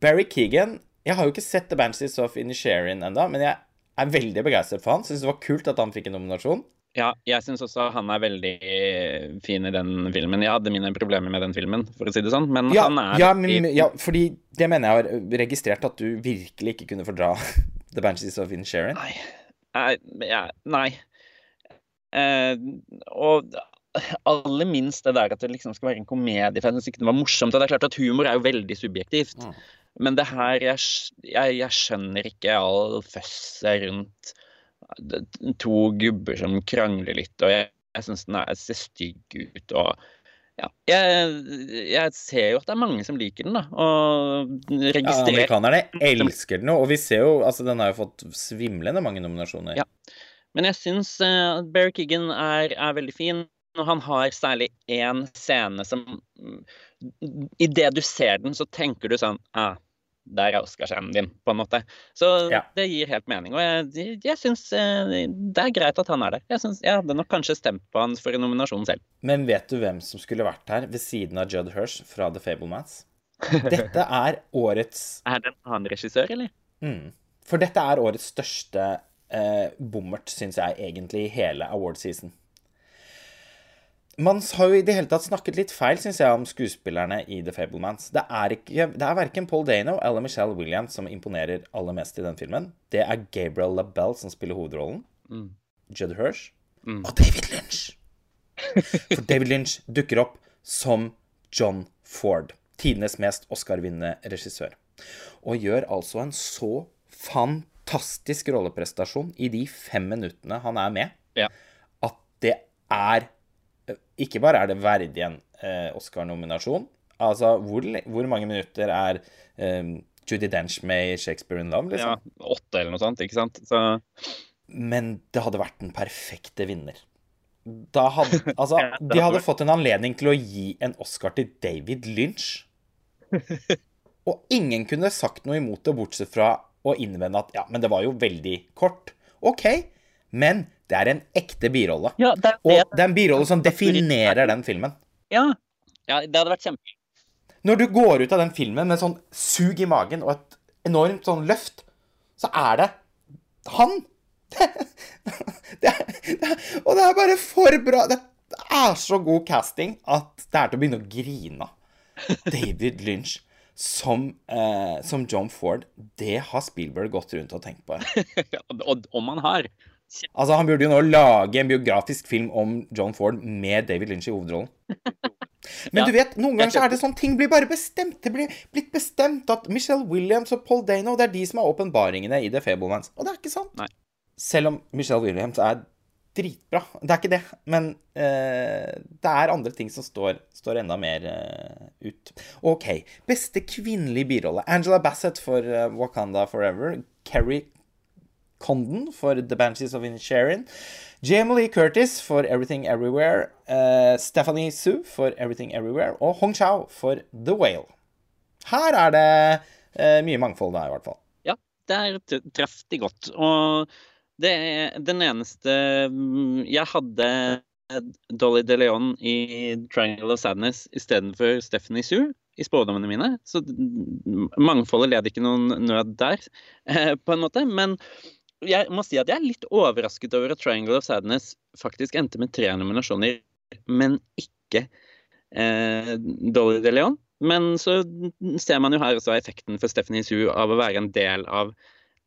Barry Keegan Jeg har jo ikke sett The Banshees of Inisherin ennå, men jeg er veldig begeistret for han. Syns det var kult at han fikk en nominasjon. Ja, jeg syns også han er veldig fin i den filmen. Jeg hadde mine problemer med den filmen, for å si det sånn, men Ja, han er ja, men, ja, fordi det mener jeg har registrert at du virkelig ikke kunne fordra The Banshees of Insharing? Nei. Nei. ja, nei. Eh, og aller minst det der at det liksom skal være en komedie. For jeg syns ikke det var morsomt. Og det er klart at humor er jo veldig subjektivt. Mm. Men det her jeg, jeg, jeg skjønner ikke all føsset rundt to gubber som krangler litt, og jeg, jeg syns den er, ser stygg ut. og ja, jeg, jeg ser jo at det er mange som liker den, da. Og Ja, amerikanerne elsker den jo, og vi ser jo Altså, den har jo fått svimlende mange nominasjoner. Ja. Men jeg syns uh, Barry Keegan er, er veldig fin. Og han har særlig én scene som Idet du ser den, så tenker du sånn ah, Der er Oscarscenen din, på en måte. Så Ja. det gir helt mening. Og jeg, jeg syns eh, det er greit at han er der. Jeg, synes, jeg hadde nok kanskje stemt på han for en nominasjon selv. Men vet du hvem som skulle vært her ved siden av Judd Hirsch fra The Fablemans? Dette er årets Er det en annen regissør, eller? mm, For dette er årets største eh, bommert, syns jeg, egentlig, i hele award-season. Man har jo i det hele tatt snakket litt feil, syns jeg, om skuespillerne i The Fablemans. Det er, ikke, det er verken Paul Dano eller Michelle Williams som imponerer aller mest i den filmen. Det er Gabriel LaBelle som spiller hovedrollen. Mm. Judd Hirsch. Og David Lynch. For David Lynch dukker opp som John Ford. Tidenes mest Oscar-vinnende regissør. Og gjør altså en så fantastisk rolleprestasjon i de fem minuttene han er med, Ja. at det er Ikke bare er det verdig en eh, Oscar-nominasjon. Altså, hvor, hvor mange minutter er eh, Judy Dench med i Shakespeare in Love, liksom? ja. Åtte eller noe sånt, ikke sant? Så Men det hadde vært den perfekte vinner. Da hadde, altså, de hadde fått en anledning til å gi en Oscar til David Lynch. Og ingen kunne sagt noe imot det, bortsett fra å innvende at ja, men det var jo veldig kort. OK, men det er en ekte birolle. Ja, det er Og det. er en birolle som definerer den filmen. Ja. ja, det hadde vært kjempe... Når du går ut av den filmen med sånn sug i magen og et enormt sånn løft, så er det han. Det, det, det og det er bare for bra. Det er så god casting at det er til å begynne å grine av. David Lynch som, eh, som John Ford, det har Spielberg gått rundt og tenkt på. Om han har. Altså, Han burde jo nå lage en biografisk film om John Ford med David Lynch i hovedrollen. Men Ja, du vet, noen ganger så er det sånn ting blir bare bestemt. Det blir blitt bestemt at Michelle Williams og Paul Dano det er de som er åpenbaringene i The Fablemans. Og det er ikke sant. Nei. Selv om Michelle Williams er dritbra. Det er ikke det. Men eh, det er andre ting som står, står enda mer eh, ut. OK. Beste kvinnelige birolle. Angela Bassett for eh, Wakanda Forever. Kerry Condon for The Banshees of Inisherin. Jamie Lee Curtis for Everything Everywhere. Uh, Stephanie Sue for Everything Everywhere. Og Hong Chau for The Whale. Her er det uh, mye mangfold, da, i hvert fall. Ja, der er de godt. Og det er den eneste mm, Jeg hadde Dolly De Leon i Triangle of Sadness istedenfor Stephanie Sue i spådommene mine. Så mangfoldet led ikke noen nød der, eh, på en måte. Men jeg må si at jeg er litt overrasket over at Triangle of Sadness faktisk endte med tre nominasjoner, men ikke eh, Dolly De Leon. Men så ser man jo her også effekten for Stephanie Sue av å være en del av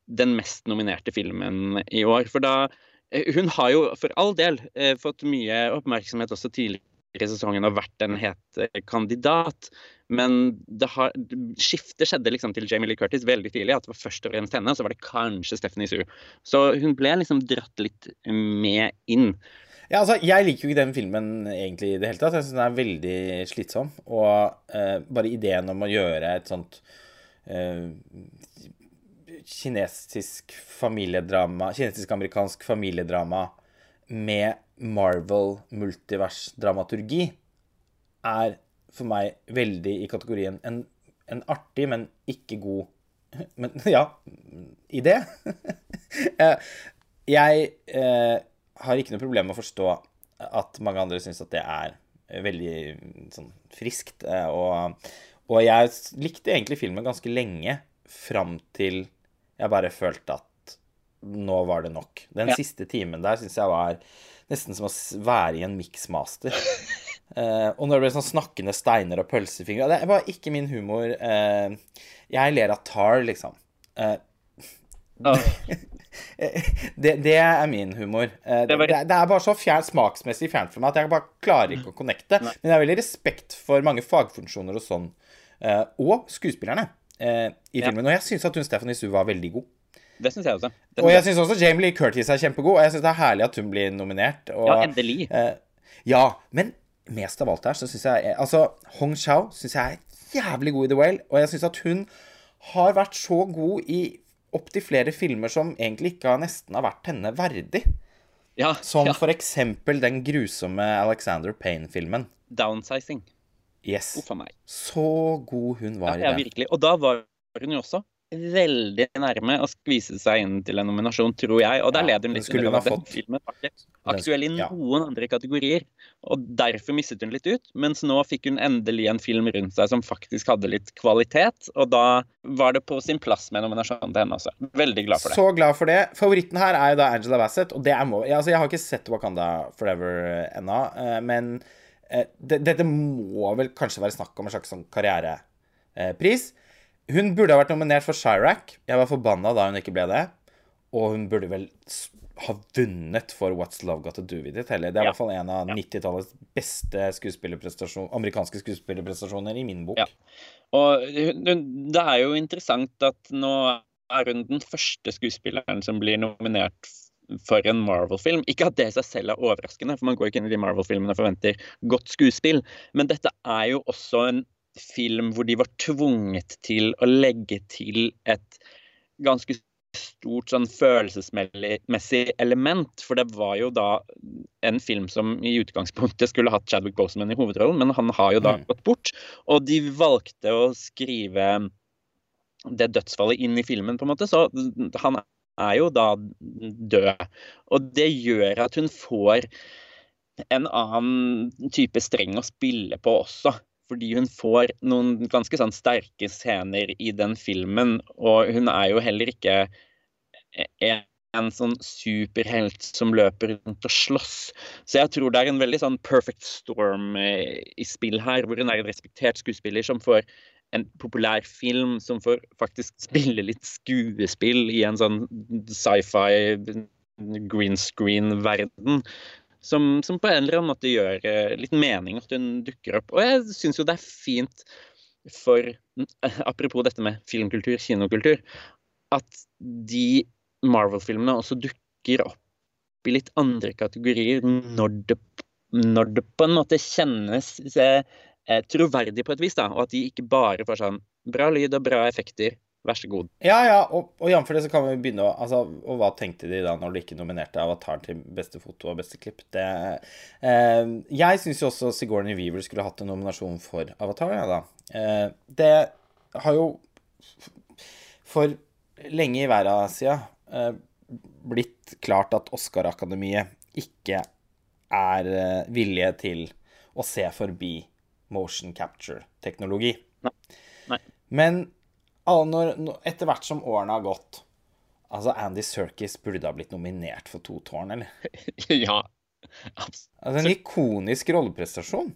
den mest nominerte filmen i år. For da eh, Hun har jo for all del eh, fått mye oppmerksomhet også tidligere sesongen og vært en het eh, kandidat. Men det har, skiftet skjedde liksom til Jamie Lee Curtis veldig tidlig. At det var først og fremst henne, så var det kanskje Stephanie Sue. Så hun ble liksom dratt litt med inn. Ja, altså, Jeg liker jo ikke den filmen egentlig i det hele tatt. Jeg syns den er veldig slitsom. Og eh, bare ideen om å gjøre et sånt eh, kinesisk familiedrama Kinesisk-amerikansk familiedrama med Marvel-multivers-dramaturgi er for meg veldig i kategorien en, en artig, men ikke god Men ja, idé. Eh, jeg eh, har ikke noe problem med å forstå at mange andre syns at det er veldig sånn friskt. eh, Og, og jeg likte egentlig filmen ganske lenge, fram til jeg bare følte at nå var det nok. Den Ja. siste timen der syns jeg var nesten som å være i en mixmaster. Eh, og når det ble sånn snakkende steiner og pølsefingre Det var ikke min humor. Eh, jeg ler av Tar, liksom. Eh, oh. det, det er min humor. Eh, det, Det det, er bare så fjern, smaksmessig fjernt for meg at jeg bare klarer ikke å connecte. Men jeg har veldig respekt for mange fagfunksjoner og sånn, eh, og skuespillerne eh, i Ja. filmen. Og jeg syns at hun Stephanie Sue var veldig god. Det syns jeg også. Det Og jeg syns også Jamie Lee Curtis er kjempegod, og jeg syns det er herlig at hun blir nominert. Og, Ja, endelig. eh, ja, men mest av alt her så syns jeg Altså, Hong Chau syns jeg er jævlig god i The Whale, og jeg syns at hun har vært så god i opptil flere filmer som egentlig ikke har nesten har vært henne verdig. Ja, Som ja. for eksempel den grusomme Alexander Payne-filmen. Downsizing. Yes. Uff a meg. Så god hun var ja, i den. Ja, virkelig. Og da var hun jo også veldig nærme å skvise seg inn til en nominasjon, tror jeg. Og der Ja, led hun litt hun ha den fått. filmen var ikke aktuell i Ja. noen andre kategorier. Og derfor mistet hun litt ut. Mens nå fikk hun endelig en film rundt seg som faktisk hadde litt kvalitet. Og da var det på sin plass med nominasjonen til henne også. Veldig glad for det. Så glad for det. Favoritten her er jo da Angela Bassett, og det er må... ja, Altså, jeg har ikke sett Wakanda Forever eh, ennå, eh, men eh, det, dette må vel kanskje være snakk om en slags sånn karrierepris. Hun burde ha vært nominert for Chirac. Jeg var forbanna da hun ikke ble det. Og hun burde vel ha vunnet for What's Love Got To Do With It heller. Det er i hvert fall en av 90-tallets beste skuespillerprestasjon, amerikanske skuespillerprestasjoner i min bok. Ja. Og det er jo interessant at nå er hun den første skuespilleren som blir nominert for en Marvel-film. Ikke at det i seg selv er overraskende, for man går ikke inn i de Marvel-filmene og forventer godt skuespill, men dette er jo også en film hvor de var tvunget til å legge til et ganske stort sånn følelsesmessig element. For det var jo da en film som i utgangspunktet skulle hatt Chadwick Boseman i hovedrollen, men han har jo da Mm. gått bort. Og de valgte å skrive det dødsfallet inn i filmen, på en måte. Så han er jo da død. Og det gjør at hun får en annen type streng å spille på også. Fordi hun får noen ganske sånn sterke scener i den filmen, og hun er jo heller ikke en, en sånn superhelt som løper rundt og slåss. Så jeg tror det er en veldig sånn perfect storm eh, i spill her, hvor hun er en respektert skuespiller som får en populær film, som får faktisk spille litt skuespill i en sånn sci-fi green screen-verden. Som, som på en eller annen måte gjør eh, litt mening at hun dukker opp. Og jeg syns jo det er fint for Apropos dette med filmkultur, kinokultur, at de Marvel-filmene også dukker opp i litt andre kategorier når det, når det på en måte kjennes eh, troverdig på et vis, da, og at de ikke bare får sånn bra lyd og bra effekter, vær så god. Ja, ja, og, og jf. det så kan vi begynne å Altså, og hva tenkte de da når de ikke nominerte Avatar til beste foto og beste klipp? Det eh, Jeg syns jo også Sigourney Weaver skulle hatt en nominasjon for Avatar, ja da. Eh, det har jo for lenge i verden siden eh, blitt klart at Oscar-akademiet ikke er eh, villige til å se forbi motion capture-teknologi. Nei. Nei. Men når, når- etter hvert som årene har gått Altså, Andy Serkis burde ha blitt nominert for To tårn, eller? ja. Absolutt. Altså, en ikonisk rolleprestasjon.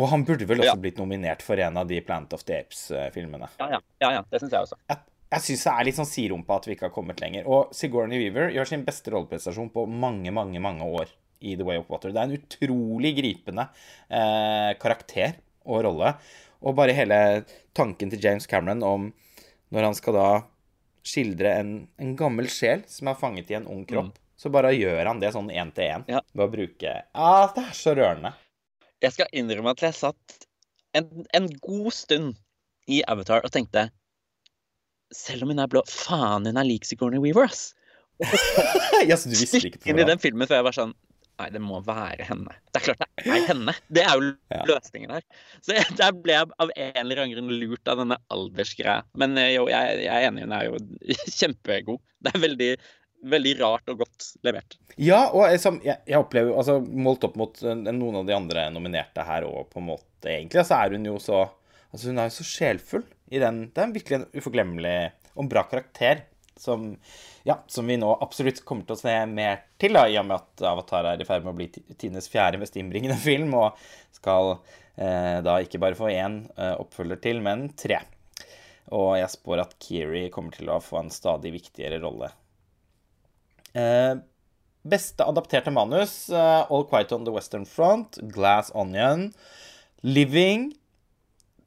Og han burde vel også Ja. blitt nominert for en av de Planet of the Apes-filmene. Ja, ja, ja, ja, det syns jeg også. Jeg, jeg syns det er litt sånn sirumpa at vi ikke har kommet lenger. Og Sigourney Weaver gjør sin beste rolleprestasjon på mange, mange, mange år i The Way of Water. Det er en utrolig gripende eh, karakter og rolle. Og bare hele tanken til James Cameron om når han skal da skildre en, en gammel sjel som er fanget i en ung kropp, så bare gjør han det sånn én til én. Ja. Ved å bruke Ja, det er så rørende. Jeg skal innrømme at jeg satt en, en god stund i Avatar og tenkte Selv om hun er blå, faen, hun er lik Sigourney Weaver, ass. så du visste ikke på inn i den filmen før jeg var sånn Nei, det må være henne. Det er klart det er henne. Det er jo løsningen her. Så jeg, der ble jeg av en eller annen grunn lurt av denne aldersgreia. Men eh, jo, jeg, jeg er enig, hun er jo kjempegod. Det er veldig, veldig rart og godt levert. Ja, og jeg, jeg, opplever altså Målt opp mot eh, noen av de andre nominerte her òg, på en måte egentlig, så er hun jo så Altså, hun er jo så sjelfull i den Det er virkelig en uforglemmelig og bra karakter Som, ja, som vi nå absolutt kommer til å se mer til, da, i og med at Avatar er i ferd med å bli tidenes fjerde mest innbringende film, og skal eh, da ikke bare få én eh, oppfølger til, men tre. Og jeg spår at Kiri kommer til å få en stadig viktigere rolle. Eh, beste adapterte manus, eh, All Quiet on the Western Front, Glass Onion, Living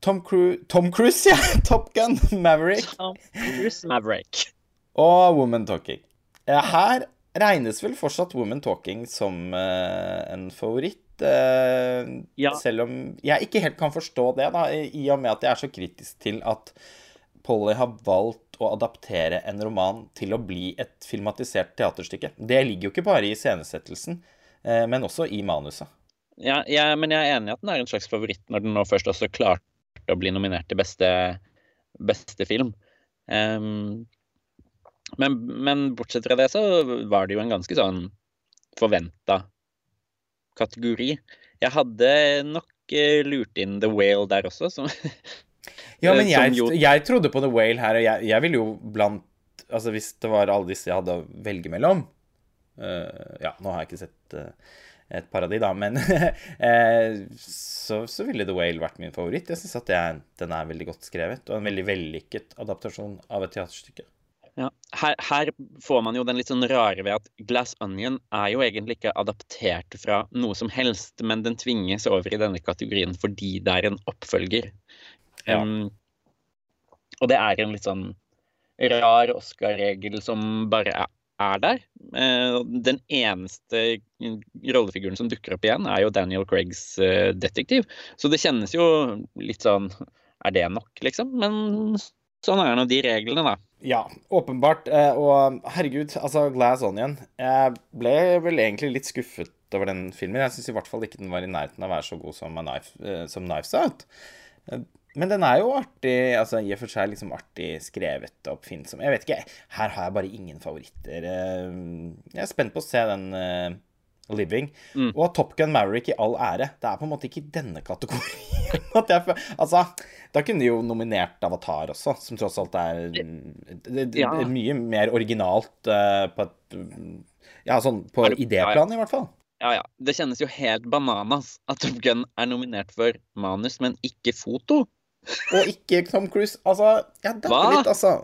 Tom, Cru Tom Cruise, ja! Top Gun, Maverick. Tom Cruise Maverick. Og Woman Talking. Her regnes vel fortsatt Woman Talking som uh, en favoritt. Uh, ja. Selv om jeg ikke helt kan forstå det, da, i og med at jeg er så kritisk til at Polly har valgt å adaptere en roman til å bli et filmatisert teaterstykke. Det ligger jo ikke bare i iscenesettelsen, uh, men også i manuset. Ja, ja, men jeg er enig i at den er en slags favoritt når den nå først også klarte å bli nominert til beste, beste film. Um, men, men, bortsett fra det så var det jo en ganske sånn forventa kategori. Jeg hadde nok uh, lurt inn The Whale der også, som Ja, men jeg, jo... jeg, trodde på The Whale her, og jeg, jeg ville jo blant Altså hvis det var alle disse jeg hadde å velge mellom uh, Ja, nå har jeg ikke sett uh, et par av de, da. Men eh, så, så, ville The Whale vært min favoritt. Jeg syns at er, den er veldig godt skrevet, og en veldig vellykket adaptasjon av et teaterstykke. Ja, her, her, får man jo den litt sånn rare ved at Glass Onion er jo egentlig ikke adaptert fra noe som helst, men den tvinges over i denne kategorien fordi det er en oppfølger. Ja. Um, og det er en litt sånn rar Oscar-regel som bare er, er der. Uh, den eneste rollefiguren som dukker opp igjen, er jo Daniel Craigs uh, detektiv. Så det kjennes jo litt sånn Er det nok, liksom? Men sånn er nå de reglene, da. Ja, åpenbart. Eh, og herregud, altså Glass Onion Jeg ble vel egentlig litt skuffet over den filmen. Jeg syns i hvert fall ikke den var i nærheten av å være så god som, Knife, som Knives Out. Men den er jo artig, altså i og for seg liksom artig skrevet og oppfinnsom. Jeg vet ikke, her har jeg bare ingen favoritter. Eh, jeg er spent på å se den Living. Mm. Og Top Gun Maverick i all ære. Det er på en måte ikke i denne kategorien. jeg, altså, da kunne de jo nominert Avatar også, som tross alt er ja. mye mer originalt uh, på et Ja, sånn på idéplan, i hvert fall. Ja, ja. Det kjennes jo helt bananas at Top Gun er nominert for manus, men ikke foto. Og ikke Tom Cruise. Altså, ja, det er litt, altså.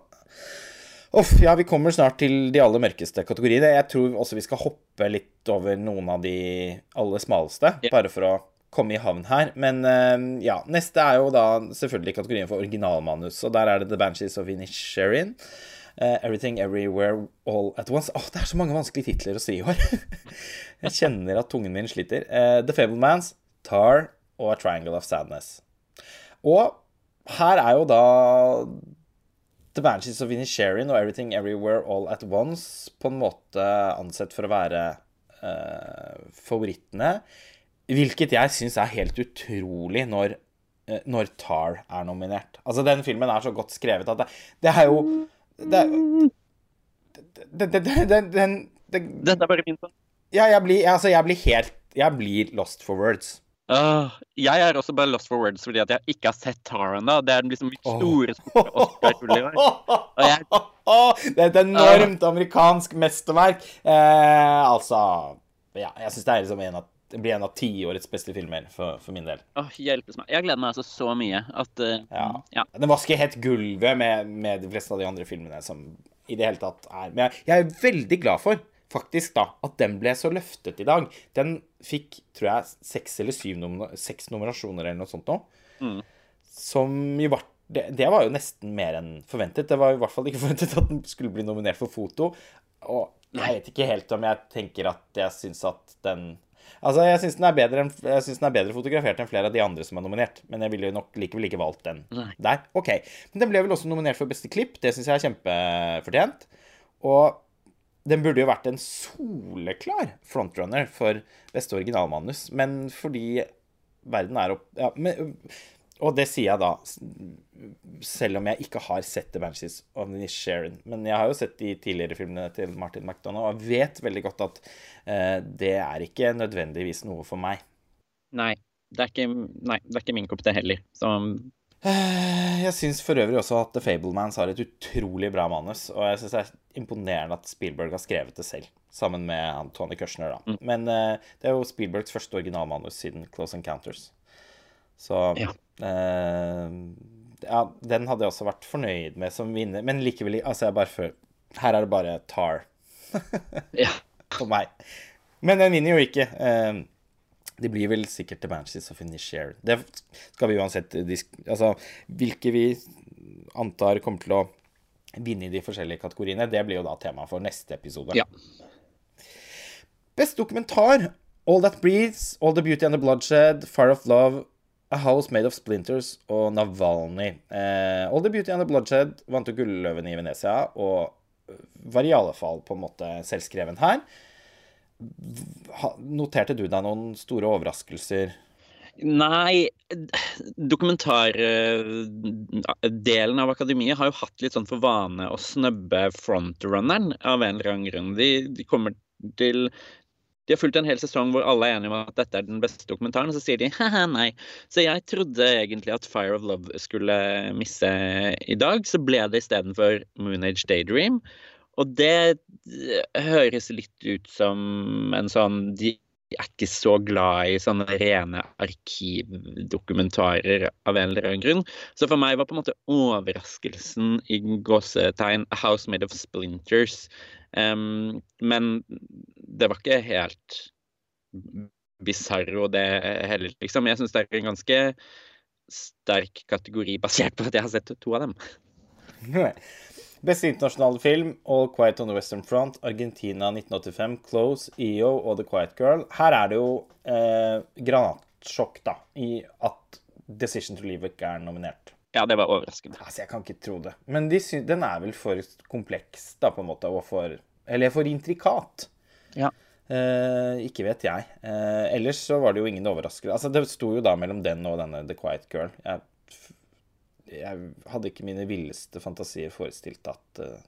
Uff, ja, vi kommer snart til de aller mørkeste kategoriene. Jeg tror også vi skal hoppe litt over noen av de aller smaleste, yeah. bare for å komme i havn her. Men uh, ja, neste er jo da selvfølgelig kategorien for originalmanus, og der er det The Banshees of Inisherin. Uh, Everything Everywhere All At Once. Åh, oh, det er så mange vanskelige titler å si i år. jeg kjenner at tungen min sliter. Uh, The Fablemans, Tar og A Triangle of Sadness. Og her er jo da The Banshees of Inisherin og Everything Everywhere All At Once på en måte ansett for å være uh, favorittene. Hvilket jeg syns er helt utrolig når, uh, når, Tar er nominert. Altså, den filmen er så godt skrevet at det, det er jo det, det, det, den, Dette er bare fint. Ja, jeg blir, altså, jeg blir helt Jeg blir lost for words. Uh, jeg er også bare lost for words fordi at jeg ikke har sett Tar ennå. Det er liksom mitt store i år. Det er et enormt amerikansk mesterverk. Eh, altså Ja, jeg syns det er liksom en av det blir en av tiårets beste filmer for, for min del. Åh, hjelpes meg. Jeg gleder meg altså så mye at uh, ja. ja. Den vasker helt gulvet med, med de fleste av de andre filmene som i det hele tatt er Men jeg, jeg er veldig glad for faktisk da, at den ble så løftet i dag. Den fikk, tror jeg, seks eller syv nomin seks nominasjoner eller noe sånt nå. Mm. Som jo var det, det, var jo nesten mer enn forventet. Det var i hvert fall ikke forventet at den skulle bli nominert for foto. Og jeg vet ikke helt om jeg tenker at jeg syns at den Altså, jeg syns den, den, er bedre fotografert enn flere av de andre som er nominert. Men jeg ville jo nok likevel ikke valgt den der. OK. Men den ble vel også nominert for beste klipp. Det syns jeg er kjempefortjent. Og den burde jo vært en soleklar frontrunner for beste originalmanus, men fordi verden er opp... Ja, men, og det sier jeg da, selv om jeg ikke har sett The Banshees of Sharon. Men jeg har jo sett de tidligere filmene til Martin McDonagh, og vet veldig godt at eh, det er ikke nødvendigvis noe for meg. Nei det, ikke, nei, det er ikke min kopp, det heller. Så Eh, Jeg syns for øvrig også at The Fablemans har et utrolig bra manus. Og jeg syns det er imponerende at Spielberg har skrevet det selv, sammen med han Tony Kushner. da. Men uh, det er jo Spielbergs første originalmanus siden Close Encounters. Så Ja. Uh, ja, den hadde jeg også vært fornøyd med som vinner. Men likevel, altså jeg bare føler Her er det bare Tar Ja. for meg. Men den vinner jo ikke. Uh, Det blir vel sikkert The Banshees of Inisherin. Det skal vi uansett disk... Altså, hvilke vi antar kommer til å vinne i de forskjellige kategoriene, det blir jo da tema for neste episode. Ja. Best dokumentar. All That Breathes, All the Beauty and the Bloodshed, Fire of Love, A House Made of Splinters og Navalny. Eh, All the Beauty and the Bloodshed vant jo Gulløven i Venezia, og var i alle fall på en måte selvskreven her. Noterte du deg noen store overraskelser? Nei, dokumentardelen av akademiet har jo hatt litt sånn for vane å snøbbe frontrunneren av en eller annen grunn. De, de kommer til De har fulgt en hel sesong hvor alle er enige om at dette er den beste dokumentaren, og så sier de haha, nei. Så jeg trodde egentlig at Fire of Love skulle misse i dag, så ble det istedenfor Moon Age Daydream. Og det eh, høres litt ut som en sånn De er ikke så glad i sånne rene arkivdokumentarer av en eller annen grunn. Så for meg var på en måte overraskelsen i gåsetegn A House Made of Splinters. Um, men det var ikke helt bisarro, det heller, liksom. Jeg syns det er en ganske sterk kategori basert på at jeg har sett to av dem. Beste internasjonale film, All Quiet on the Western Front, Argentina 1985, Close, EO og The Quiet Girl. Her er det jo eh, granatsjokk, da, i at Decision to Leave ikke er nominert. Ja, det var overraskende. Altså, jeg kan ikke tro det. Men de sy den er vel for kompleks, da, på en måte, og for Eller for intrikat. Ja. Eh, ikke vet jeg. Eh, ellers så var det jo ingen overraskelse. Altså, det sto jo da mellom den og denne The Quiet Girl. Jeg, jeg hadde ikke mine villeste fantasier forestilt at eh,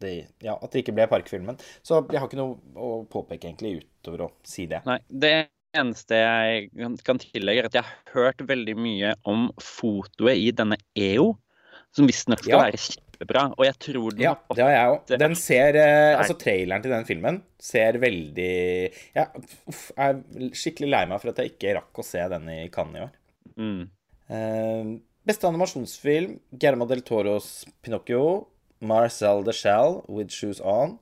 det, ja, at det ikke ble Parkfilmen. Så jeg har ikke noe å påpeke egentlig utover å si det. Nei, det eneste jeg kan- tillegge, er at jeg har hørt veldig mye om fotoet i denne EO, som visstnok skal Ja. være kjempebra. Og jeg tror den Ja, det har jeg òg. Den ser eh, Altså, traileren til den filmen ser veldig Ja, uff, jeg er skikkelig lei meg for at jeg ikke rakk å se den i Cannes i år. mm. Eh, beste animasjonsfilm Guillermo del Toros Pinocchio. Marcel the Shell With Shoes On.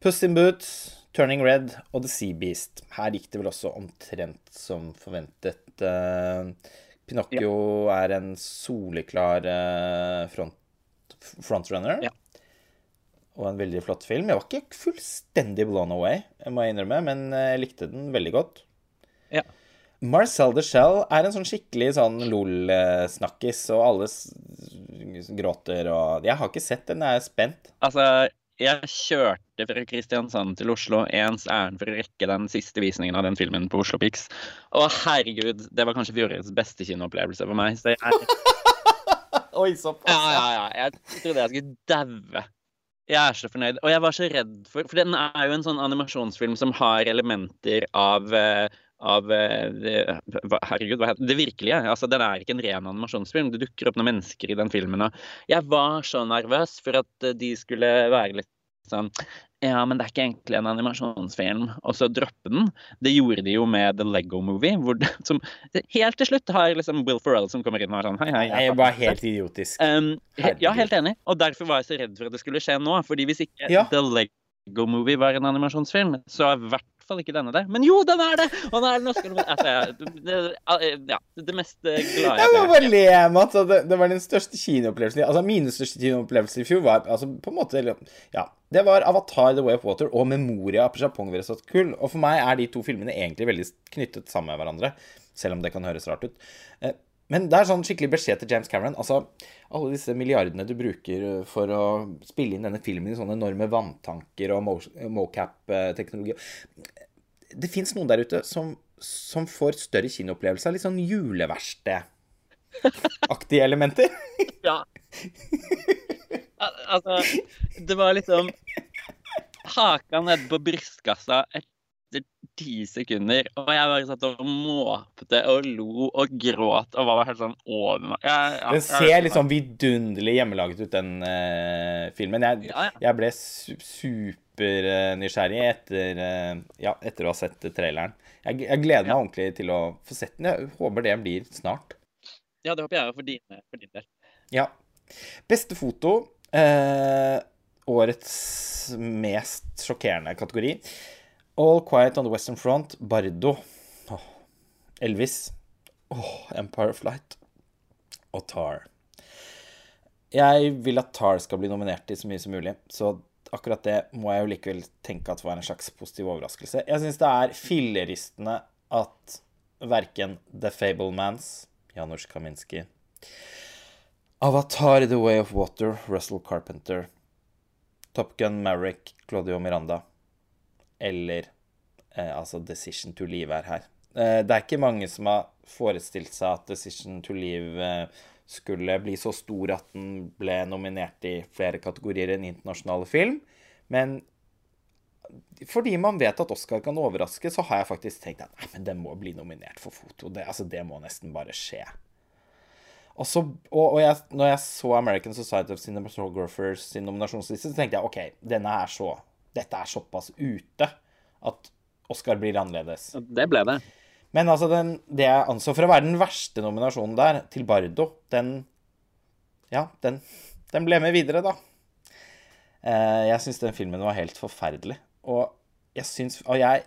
Puss in Boots, Turning Red og The Sea Beast. Her gikk det vel også omtrent som forventet. Eh, Pinocchio er en soleklar eh, front, frontrunner. Ja. Og en veldig flott film. Jeg var ikke fullstendig blown away, jeg må jeg innrømme, men eh, jeg likte den veldig godt. Ja. Marcel de Shell er en sånn skikkelig sånn LOL-snakkis, og alle gråter og Jeg har ikke sett den, jeg er spent. Altså, jeg kjørte fra Kristiansand til Oslo ens ærend for å rekke den siste visningen av den filmen på Oslo Pix. Å, herregud, det var kanskje fjorårets beste kinoopplevelse for meg. Så jeg, Oi, såpass. ja, ja, ja, jeg trodde jeg skulle daue. Jeg er så fornøyd. Og jeg var så redd for For den er jo en sånn animasjonsfilm som har elementer av eh, av eh, det, Herregud, hva heter det? Virkelige. Altså, den er ikke en ren animasjonsfilm. Det dukker opp noen mennesker i den filmen. Og jeg var så nervøs for at eh, de skulle være litt sånn Ja, men det er ikke egentlig en animasjonsfilm. Og så droppe den. Det gjorde de jo med The Lego Movie. Hvor som, helt til slutt har liksom Will Ferrell som kommer inn og er sånn Hei, hei. Jeg er bare helt idiotisk. Um, he- ja, helt enig. Og derfor var jeg så redd for at det skulle skje nå. Fordi hvis ikke Ja. The Lego Movie var en animasjonsfilm, så er hvert fall ikke denne der. Men jo, den er det! Og den er den Oscar altså, det, det, ja, det mest eh, glade Jeg må bare le Mats. det, det var den største kinoopplevelsen Altså mine største kinoopplevelse i fjor var altså på en måte Ja. Det var Avatar The Way of Water og Memoria av Japong Kull. Og for meg er de to filmene egentlig veldig knyttet sammen med hverandre. Selv om det kan høres rart ut. Eh, Men det er sånn skikkelig beskjed til James Cameron. Altså, alle disse milliardene du bruker for å spille inn denne filmen i sånne enorme vanntanker og mocap-teknologi Det fins noen der ute som, som får større kinoopplevelse av litt sånn juleverksted-aktige elementer. Ja. Al altså, det var liksom Haka nede på brystkassa etter ti sekunder. Og jeg bare satt og måpte og lo og gråt og var helt sånn over meg. Ja, Den ser sånn vidunderlig hjemmelaget ut, den uh, filmen. Jeg, Ja, ja. jeg ble su supernysgjerrig etter, uh, ja, etter å ha sett traileren. Jeg, jeg gleder meg ordentlig til å få sett den. Jeg håper det blir snart. Ja, det håper jeg òg, for, for din del. Ja. Beste foto. Uh, årets mest sjokkerende kategori. All Quiet on the Western Front. Bardo. Elvis. Oh, Empire of Light. Og Tar. Jeg vil at Tar skal bli nominert til så mye som mulig, så akkurat det må jeg jo likevel tenke at var en slags positiv overraskelse. Jeg syns det er filleristende at verken The Fablemans, Janusz Kaminski, Avatar The Way of Water, Russell Carpenter, Top Gun Maverick, Claudio Miranda, eller eh, altså Decision to Leave er her. Eh, det er ikke mange som har forestilt seg at Decision to Leave eh, skulle bli så stor at den ble nominert i flere kategorier enn internasjonale film, men fordi man vet at Oscar kan overraske, så har jeg faktisk tenkt at nei, men den må bli nominert for foto. Det, altså, det må nesten bare skje. Og, så, og, og jeg, når jeg så American Society of Cinematographers sin nominasjonsliste, så tenkte jeg OK, denne er så Dette er såpass ute at Oscar blir annerledes. Det ble det. Men altså, den, det jeg anså for å være den verste nominasjonen der, til Bardo, den Ja, den, den ble med videre, da. Eh, jeg syns den filmen var helt forferdelig. Og jeg syns Og jeg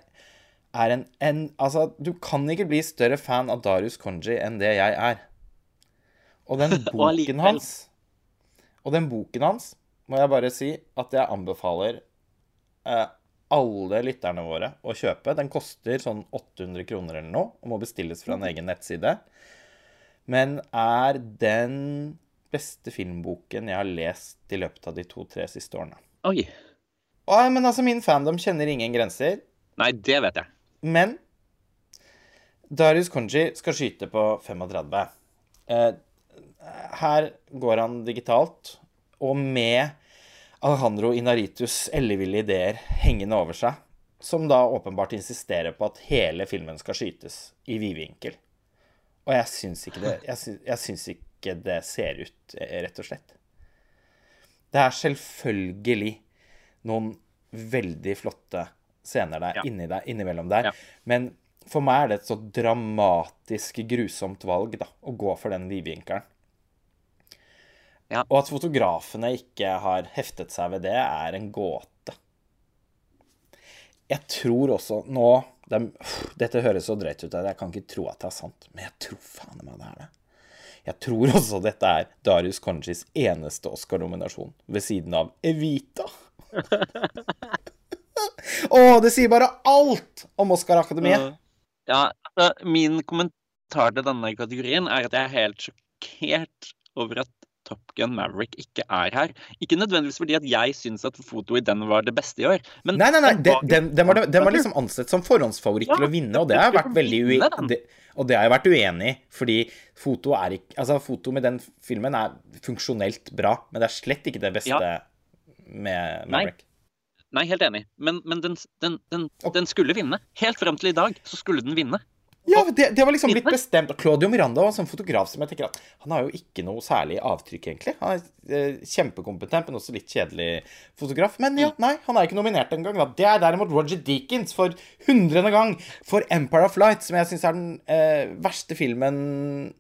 er en, en Altså, du kan ikke bli større fan av Darius Konji enn det jeg er. Og den boken hans Og den boken hans må jeg bare si at jeg anbefaler alle lytterne våre å kjøpe. Den koster sånn 800 kroner eller noe, og må bestilles fra en egen nettside. Men er den beste filmboken jeg har lest i løpet av de to-tre siste årene. Oi. Å, men altså, min fandom kjenner ingen grenser. Nei, det vet jeg. Men Darius Konji skal skyte på 35. Eh, her går han digitalt, og med Alejandro Inaritus elleville ideer hengende over seg, som da åpenbart insisterer på at hele filmen skal skytes i vidvinkel. Og jeg syns ikke det Jeg syns, jeg syns ikke det ser ut, eh, rett og slett. Det er selvfølgelig noen veldig flotte scener der, Ja. inni der innimellom der. Ja. Men for meg er det et så dramatisk grusomt valg da, å gå for den vidvinkelen. Ja. Og at fotografene ikke har heftet seg ved det, er en gåte. Jeg tror også nå det, Dette høres så drøyt ut jeg kan ikke tro at det er sant, men jeg tror faen meg det er det. Jeg tror også dette er Darius Konjis eneste Oscar-nominasjon, ved siden av Evita. Å, det sier bare alt om Oscar-akademiet! Ja, altså, min kommentar til denne kategorien er at jeg er helt sjokkert over at Top Gun Maverick ikke er her. Ikke nødvendigvis fordi at jeg syns at foto i den var det beste i år, men Nei, nei, nei, den den, var- den, var, den var liksom ansett som forhåndsfavoritt Ja, til å vinne, og det har jeg vært veldig det, Og det har jeg vært uenig i, fordi foto er ikke Altså, foto med den filmen er funksjonelt bra, men det er slett ikke det beste Ja. med Nei. Maverick. Nei, helt enig. Men, men den, den, den, den skulle vinne. Helt frem til i dag så skulle den vinne. Ja, det, det var liksom blitt bestemt. Og Claudio Miranda var en sånn fotograf som jeg tenker at han har jo ikke noe særlig avtrykk, egentlig. Han er eh, kjempekompetent, men også litt kjedelig fotograf. Men Mm. ja, nei, han er ikke nominert engang. Det er derimot Roger Deakins for hundrede gang for Empire of Light, som jeg syns er den eh, verste filmen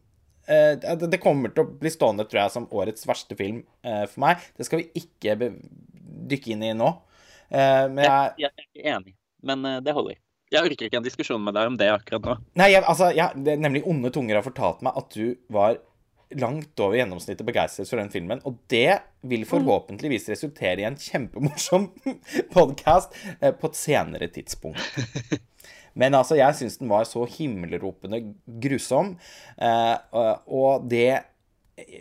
eh, det, det kommer til å bli stående, tror jeg, som årets verste film eh, for meg. Det skal vi ikke dykke inn i nå. Eh, men jeg Jeg er ikke enig, men eh, det holder. Jeg orker ikke en diskusjon med deg om det akkurat nå. Nei, jeg, altså, jeg, det, nemlig onde tunger har fortalt meg at du var langt over gjennomsnittet begeistret for den filmen. Og det vil forhåpentligvis resultere i en kjempemorsom podkast eh, på et senere tidspunkt. Men altså, jeg syns den var så himmelropende grusom. Eh, og, det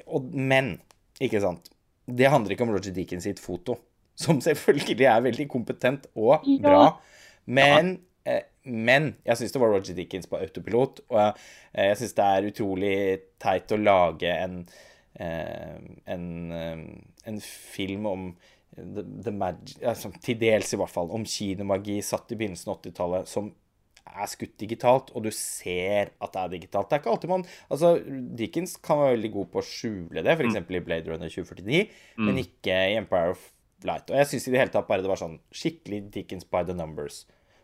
og, Men, ikke sant. Det handler ikke om Roger Deakins sitt foto, som selvfølgelig er veldig kompetent og bra. Men, men jeg syns det var Roger Dickens på autopilot. Og jeg, eh, jeg syns det er utrolig teit å lage en, eh, en, eh, en film om the, the magic, altså, til dels i hvert fall, om kinomagi satt i begynnelsen av 80-tallet, som er skutt digitalt, og du ser at det er digitalt. Det er ikke alltid man Altså, Dickens kan være veldig god på å skjule det, f.eks. Mm. i Blade Runner 2049, mm. men ikke i Empire of Light. Og jeg syns i det hele tatt bare det var sånn skikkelig Dickens by the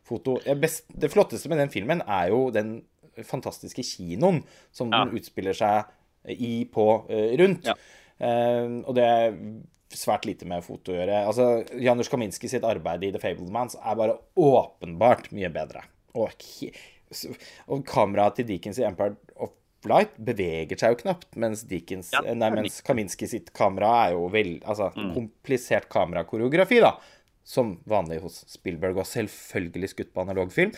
numbers-foto. Det flotteste med den filmen er jo den fantastiske kinoen som ja. den utspiller seg i, på, uh, rundt. Ja. Uh, og det er svært lite med foto å gjøre. Altså, Janusz Kaminski sitt arbeid i The Fabled Mans er bare åpenbart mye bedre. Og, og kameraet til Dickens i Empire of Light beveger seg jo knapt, mens, Dickens, ja, nei, mens Kaminski sitt kamera er jo vel Altså mm. komplisert kamerakoreografi, da. Som vanlig hos Spielberg, og selvfølgelig skutt på analogfilm.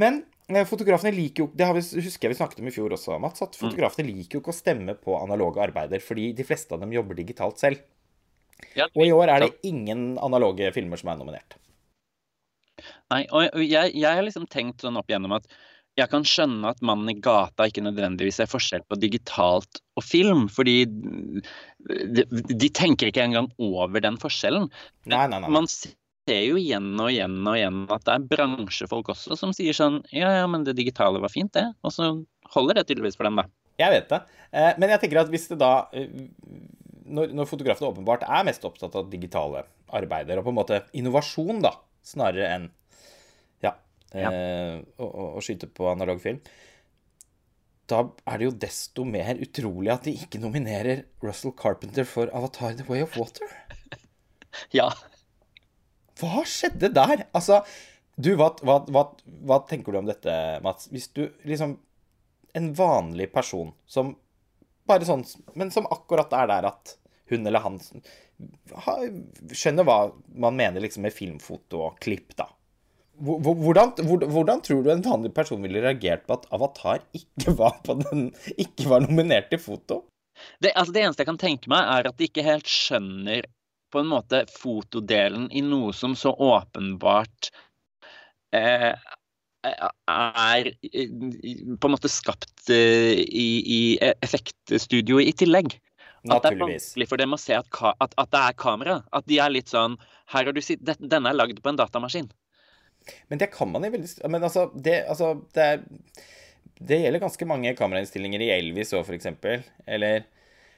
Men eh, fotografene liker jo Det vi, husker jeg vi snakket om i fjor også, Mats, at mm. fotografene liker jo ikke å stemme på analoge arbeider, fordi de fleste av dem jobber digitalt selv. Og i år er det ingen analoge filmer som er nominert. Nei, og jeg, jeg har liksom tenkt sånn opp igjennom at jeg kan skjønne at mannen i gata ikke nødvendigvis er forskjell på digitalt og film, fordi de, de tenker ikke engang over den forskjellen. Nei, nei, nei. Man ser jo igjen og igjen og igjen at det er bransjefolk også som sier sånn Ja, ja, men det digitale var fint, det. Og så holder det tydeligvis for dem, da. Jeg vet det. Eh, men jeg tenker at hvis det da eh, når, når fotografene åpenbart er mest opptatt av digitale arbeider, og på en måte innovasjon, da, snarere enn ja, ja. Eh, å, å, skyte på analog film, da er det jo desto mer utrolig at de ikke nominerer Russell Carpenter for Avatar The Way of Water. Ja. Hva skjedde der? Altså, du, hva, hva, hva, hva tenker du om dette, Mats? Hvis du liksom En vanlig person som bare sånn, men som akkurat er der at hun eller han skjønner hva man mener liksom med filmfoto og klipp, da. Hvordan, hvordan, tror du en vanlig person ville reagert på at Avatar ikke var, den, ikke var nominert til foto? Det, altså det, eneste jeg kan tenke meg, er at de ikke helt skjønner på en måte fotodelen i noe som så åpenbart eh, er på en måte skapt eh, i, i effektstudio i tillegg. At det er vanskelig for dem å se at, at, at, det er kamera. At de er litt sånn her har du sitt, Denne er lagd på en datamaskin. Men det kan man i veldig Men altså, det, altså, det, det gjelder ganske mange kamerainnstillinger i Elvis òg, f.eks. Eller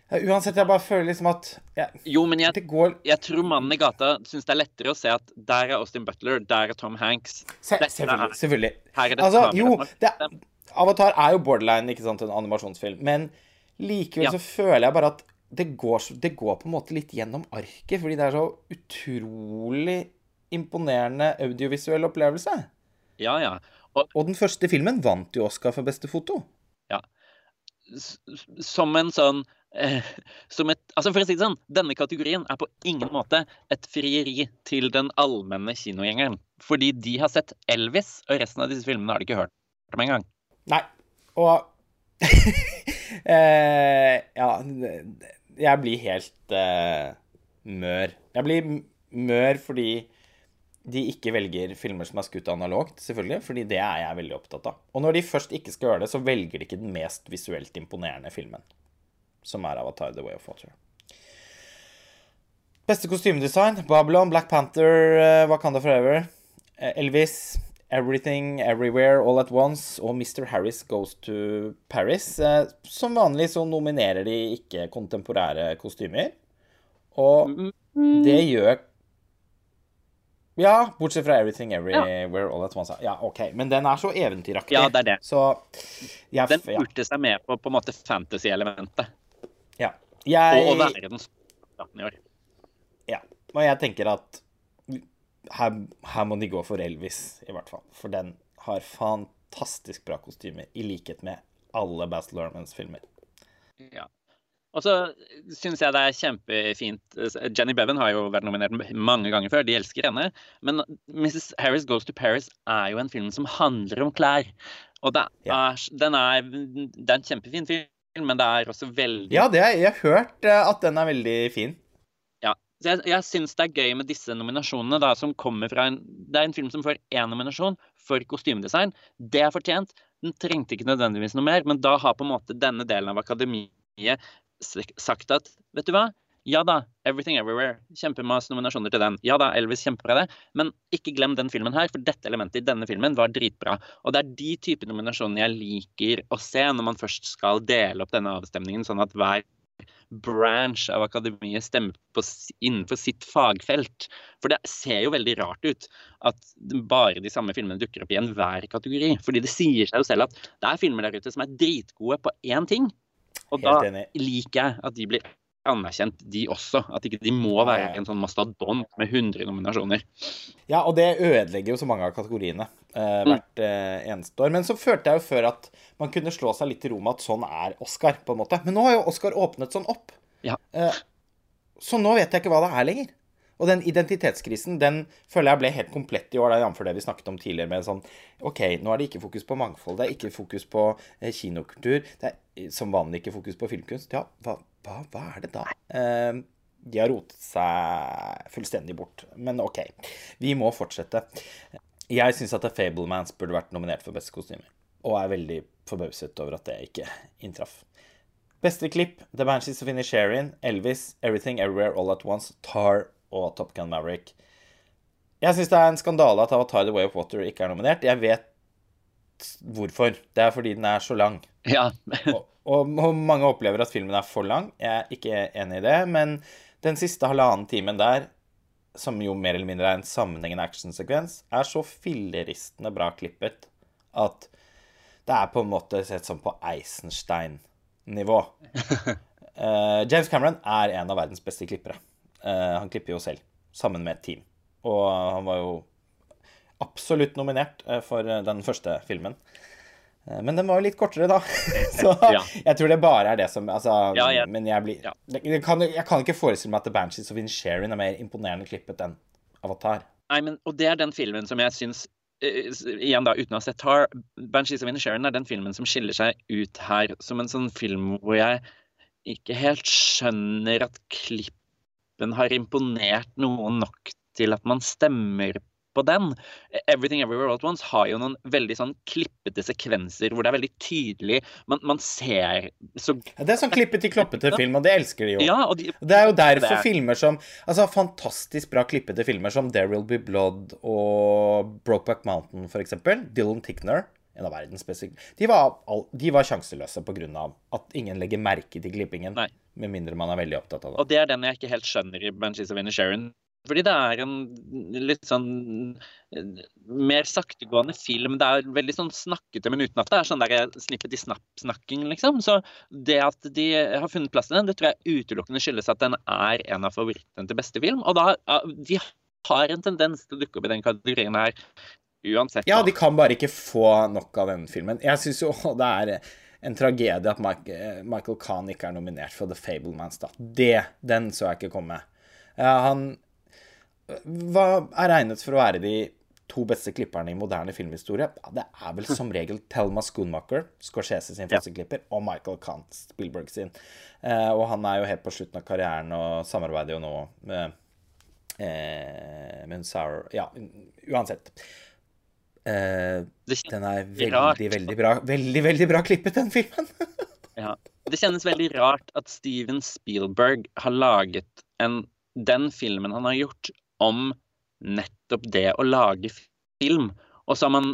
Uansett, jeg bare føler liksom at jeg, Jo, men jeg, går... jeg, tror mannen i gata syns det er lettere å se at der er Austin Butler, der er Tom Hanks. Se, selvfølgelig. Er, selvfølgelig. altså, jo, det, Avatar er jo borderline, ikke sant, en animasjonsfilm. Men likevel ja. så føler jeg bare at det går, det går, på en måte litt gjennom arket, fordi det er så utrolig imponerende audiovisuell opplevelse. Ja, ja. Og, og den første filmen vant jo Oscar for beste foto. Ja. Som en sånn et, altså for å si det sånn, Denne kategorien er på ingen måte et frieri til den allmenne kinogjengeren. Fordi de har sett Elvis, og resten av disse filmene har de ikke hørt om engang. Nei. Og eh, Ja, jeg blir helt eh, mør. Jeg blir mør fordi de ikke velger filmer som er skutt analogt, selvfølgelig, fordi det er jeg veldig opptatt av. Og når de først ikke skal gjøre det, så velger de ikke den mest visuelt imponerende filmen som er Avatar The Way of Water. Beste kostymedesign Babylon, Black Panther, uh, Wakanda Forever, uh, Elvis, Everything Everywhere All At Once og Mr. Harris Goes to Paris. Uh, som vanlig så nominerer de ikke kontemporære kostymer. Og det gjør ja, bortsett fra Everything Everywhere All At Once. Ja, OK. Men den er så eventyraktig. Ja, det er det. Så ja, Den urte seg med på på en måte fantasy-elementet. Jeg... Og, og verden i år. Ja. Og jeg tenker at her, her, må de gå for Elvis, i hvert fall. For den har fantastisk bra kostymer, i likhet med alle Baz Lermans filmer. Ja. Og så syns jeg det er kjempefint Jenny Bevan har jo vært nominert mange ganger før. De elsker henne. Men Mrs. Harris Goes to Paris er jo en film som handler om klær. Og er, ja. den er, det er en kjempefin film men det er også veldig Ja, det, jeg har hørt eh, at den er veldig fin. Ja. Så jeg, jeg syns det er gøy med disse nominasjonene, da, som kommer fra en Det er en film som får én nominasjon for kostymedesign. Det er fortjent. Den trengte ikke nødvendigvis noe mer, men da har på en måte denne delen av akademiet sagt at vet du hva, Ja da, Everything Everywhere. Kjempemasse nominasjoner til den. Ja da, Elvis kjempebra det. Men ikke glem den filmen her, for dette elementet i denne filmen var dritbra. Og det er de typer nominasjoner jeg liker å se når man først skal dele opp denne avstemningen, sånn at hver branch av akademiet stemmer på, innenfor sitt fagfelt. For det ser jo veldig rart ut at bare de samme filmene dukker opp i enhver kategori. Fordi det sier seg jo selv at det er filmer der ute som er dritgode på én ting. Og da liker jeg at de blir anerkjent, de også. At ikke de må være en sånn mastodont med 100 nominasjoner. Ja, og det ødelegger jo så mange av kategoriene eh, mm. hvert eh, eneste år. Men så følte jeg jo før at man kunne slå seg litt til ro med at sånn er Oscar, på en måte. Men nå har jo Oscar åpnet sånn opp. Ja. Eh, så nå vet jeg ikke hva det er lenger. Og den identitetskrisen den føler jeg ble helt komplett i år, jf. det vi snakket om tidligere. med sånn, OK, nå er det ikke fokus på mangfold, det er ikke fokus på eh, kinokultur. Det er som vanlig ikke fokus på filmkunst. Ja, hva, hva, hva er det da? Eh, de har rotet seg fullstendig bort. Men OK, vi må fortsette. Jeg syns at The Fablemans burde vært nominert for beste kostymer. Og er veldig forbauset over at det ikke inntraff. Beste klipp The Banshees of Inisherin, Elvis, Everything Everywhere All At Once, Tar og Top Gun Maverick. Jeg syns det er en skandale at Avatar The Way of Water ikke er nominert. Jeg vet hvorfor. Det er fordi den er så lang. Ja. og, og, og, mange opplever at filmen er for lang. Jeg er ikke enig i det. Men den siste halvannen timen der, som jo mer eller mindre er en sammenhengende actionsekvens, er så filleristende bra klippet at det er på en måte sett som på Eisenstein-nivå. uh, James Cameron er en av verdens beste klippere. Uh, han klipper jo selv, sammen med et team. Og han var jo absolutt nominert uh, for den første filmen. Men den var jo litt kortere, da. Så ja. jeg tror det bare er det som altså, ja, ja. Men jeg blir jeg kan, jeg kan, ikke forestille meg at The Banshees of Insharin er mer imponerende klippet enn Avatar. Nei, men, og det er den filmen som jeg syns Igjen da, uten å ha sett Tar, Banshees of Inisherin er den filmen som skiller seg ut her som en sånn film hvor jeg ikke helt skjønner at klippen har imponert noen nok til at man stemmer på den. Everything Everywhere All At Once har jo noen veldig sånn klippete sekvenser hvor det er veldig tydelig Man, man ser så Det er sånn klippete-kloppete film, og det elsker de jo. Ja, de, det er jo derfor er... filmer som Altså fantastisk bra klippete filmer som There Will Be Blood og Brokeback Mountain, for eksempel. Dylan Tickner en av verdens beste De var, de var sjanseløse pga. at ingen legger merke til klippingen. Nei. Med mindre man er veldig opptatt av det. Og det er den jeg ikke helt skjønner i Banshees of Inisherin. Fordi det er en litt sånn mer saktegående film. Det er veldig sånn snakkete, men uten at det er sånn der snippet i snapp-snakking, liksom. Så det at de har funnet plass til den, det tror jeg utelukkende skyldes at den er en av favorittene til beste film. Og da De har en tendens til å dukke opp i den kategorien her uansett. Ja, de kan bare ikke få nok av den filmen. Jeg syns jo det er en tragedie at Michael Khan ikke er nominert for The Fablemans. da. Det, Den så jeg ikke komme. Han hva er regnet for å være de to beste klipperne i moderne filmhistorie? Ja, det er vel som regel Thelma Schoonmaker, Scorsese sin første klipper, og Michael Kant, Spielberg sin. Eh, og han er jo helt på slutten av karrieren og samarbeider jo nå med, eh, med Sour Ja, uansett. Eh, den er veldig, veldig bra. Veldig, veldig bra klippet, den filmen. ja. Det kjennes veldig rart at Steven Spielberg har laget en, den filmen han har gjort, om nettopp det å lage film. Og så har man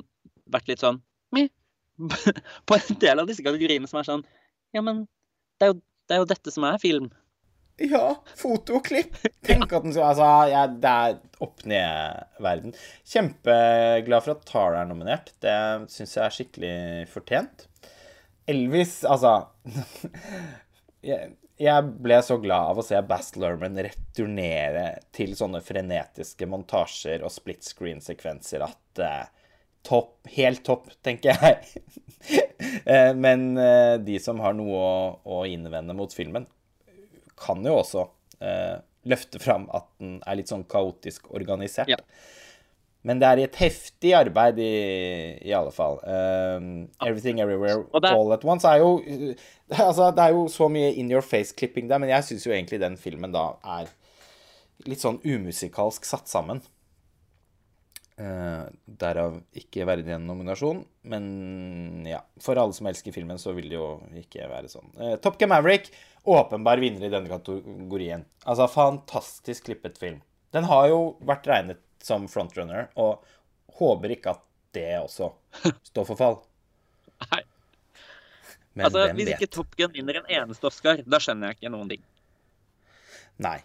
vært litt sånn Meh. på en del av disse kategoriene som er sånn Ja, men det er jo, det er jo dette som er film. Ja, fotoklipp. Tenk at den skal Altså, ja, det er opp-ned-verden. Kjempeglad for at Tara er nominert. Det syns jeg er skikkelig fortjent. Elvis, altså jeg, ble så glad av å se Bass Lerman returnere til sånne frenetiske montasjer og split screen-sekvenser at uh, Topp. Helt topp, tenker jeg. Eh, men uh, de som har noe å, å innvende mot filmen, kan jo også løfte fram at den er litt sånn kaotisk organisert. Ja. Men det er et heftig arbeid, i, i alle fall. Um, Everything Everywhere. All At Once er jo altså, Det er jo så mye in your face-klipping der, men jeg syns jo egentlig den filmen da er litt sånn umusikalsk satt sammen. Uh, derav ikke verdig en nominasjon. Men ja, for alle som elsker filmen, så vil det jo ikke være sånn. Uh, Top Gun Maverick, åpenbar vinner i denne kategorien. Altså, fantastisk klippet film. Den har jo vært regnet som frontrunner, og håper ikke at det også står for fall. Nei. Men altså, hvem Hvis vet? ikke Top Gun vinner en eneste Oscar, da skjønner jeg ikke noen ting. Nei.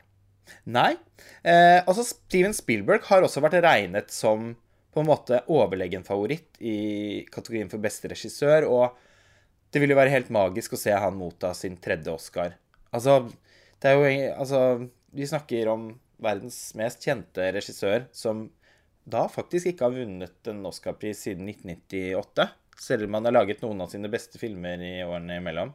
Nei. Eh, altså, Steven Spielberg har også vært regnet som på en måte overlegen favoritt i kategorien for beste regissør, og det vil jo være helt magisk å se han motta sin tredje Oscar. Altså, det er jo Altså, vi snakker om verdens mest kjente regissør som da faktisk ikke har vunnet en Oscar-pris siden 1998, selv om han har laget noen av sine beste filmer i årene imellom.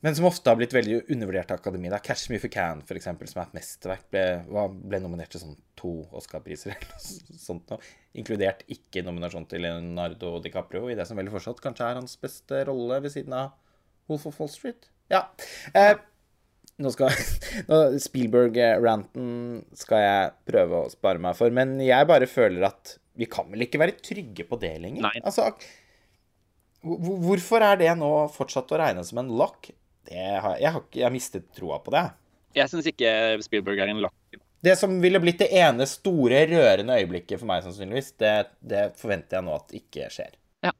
Men som ofte har blitt veldig undervurdert av akademiet. Da. 'Catch Me If You Can', for eksempel, som er et mesterverk, ble, ble nominert til sånn to Oscar-priser eller noe sånt noe. Inkludert ikke nominasjon til Leonardo DiCaprio i det som vel fortsatt kanskje er hans beste rolle ved siden av Wolf of Wall Street. Ja. Eh, nå skal Spielberg-ranten skal jeg prøve å spare meg for, men jeg bare føler at vi kan vel ikke være trygge på det lenger? Nei. Altså, hvorfor er det nå fortsatt å regne som en lock? Det har, jeg har jeg har mistet troa på det. Jeg syns ikke Spielberg er en lock. Det som ville blitt det ene store, rørende øyeblikket for meg, sannsynligvis, det, det forventer jeg nå at ikke skjer. Ja.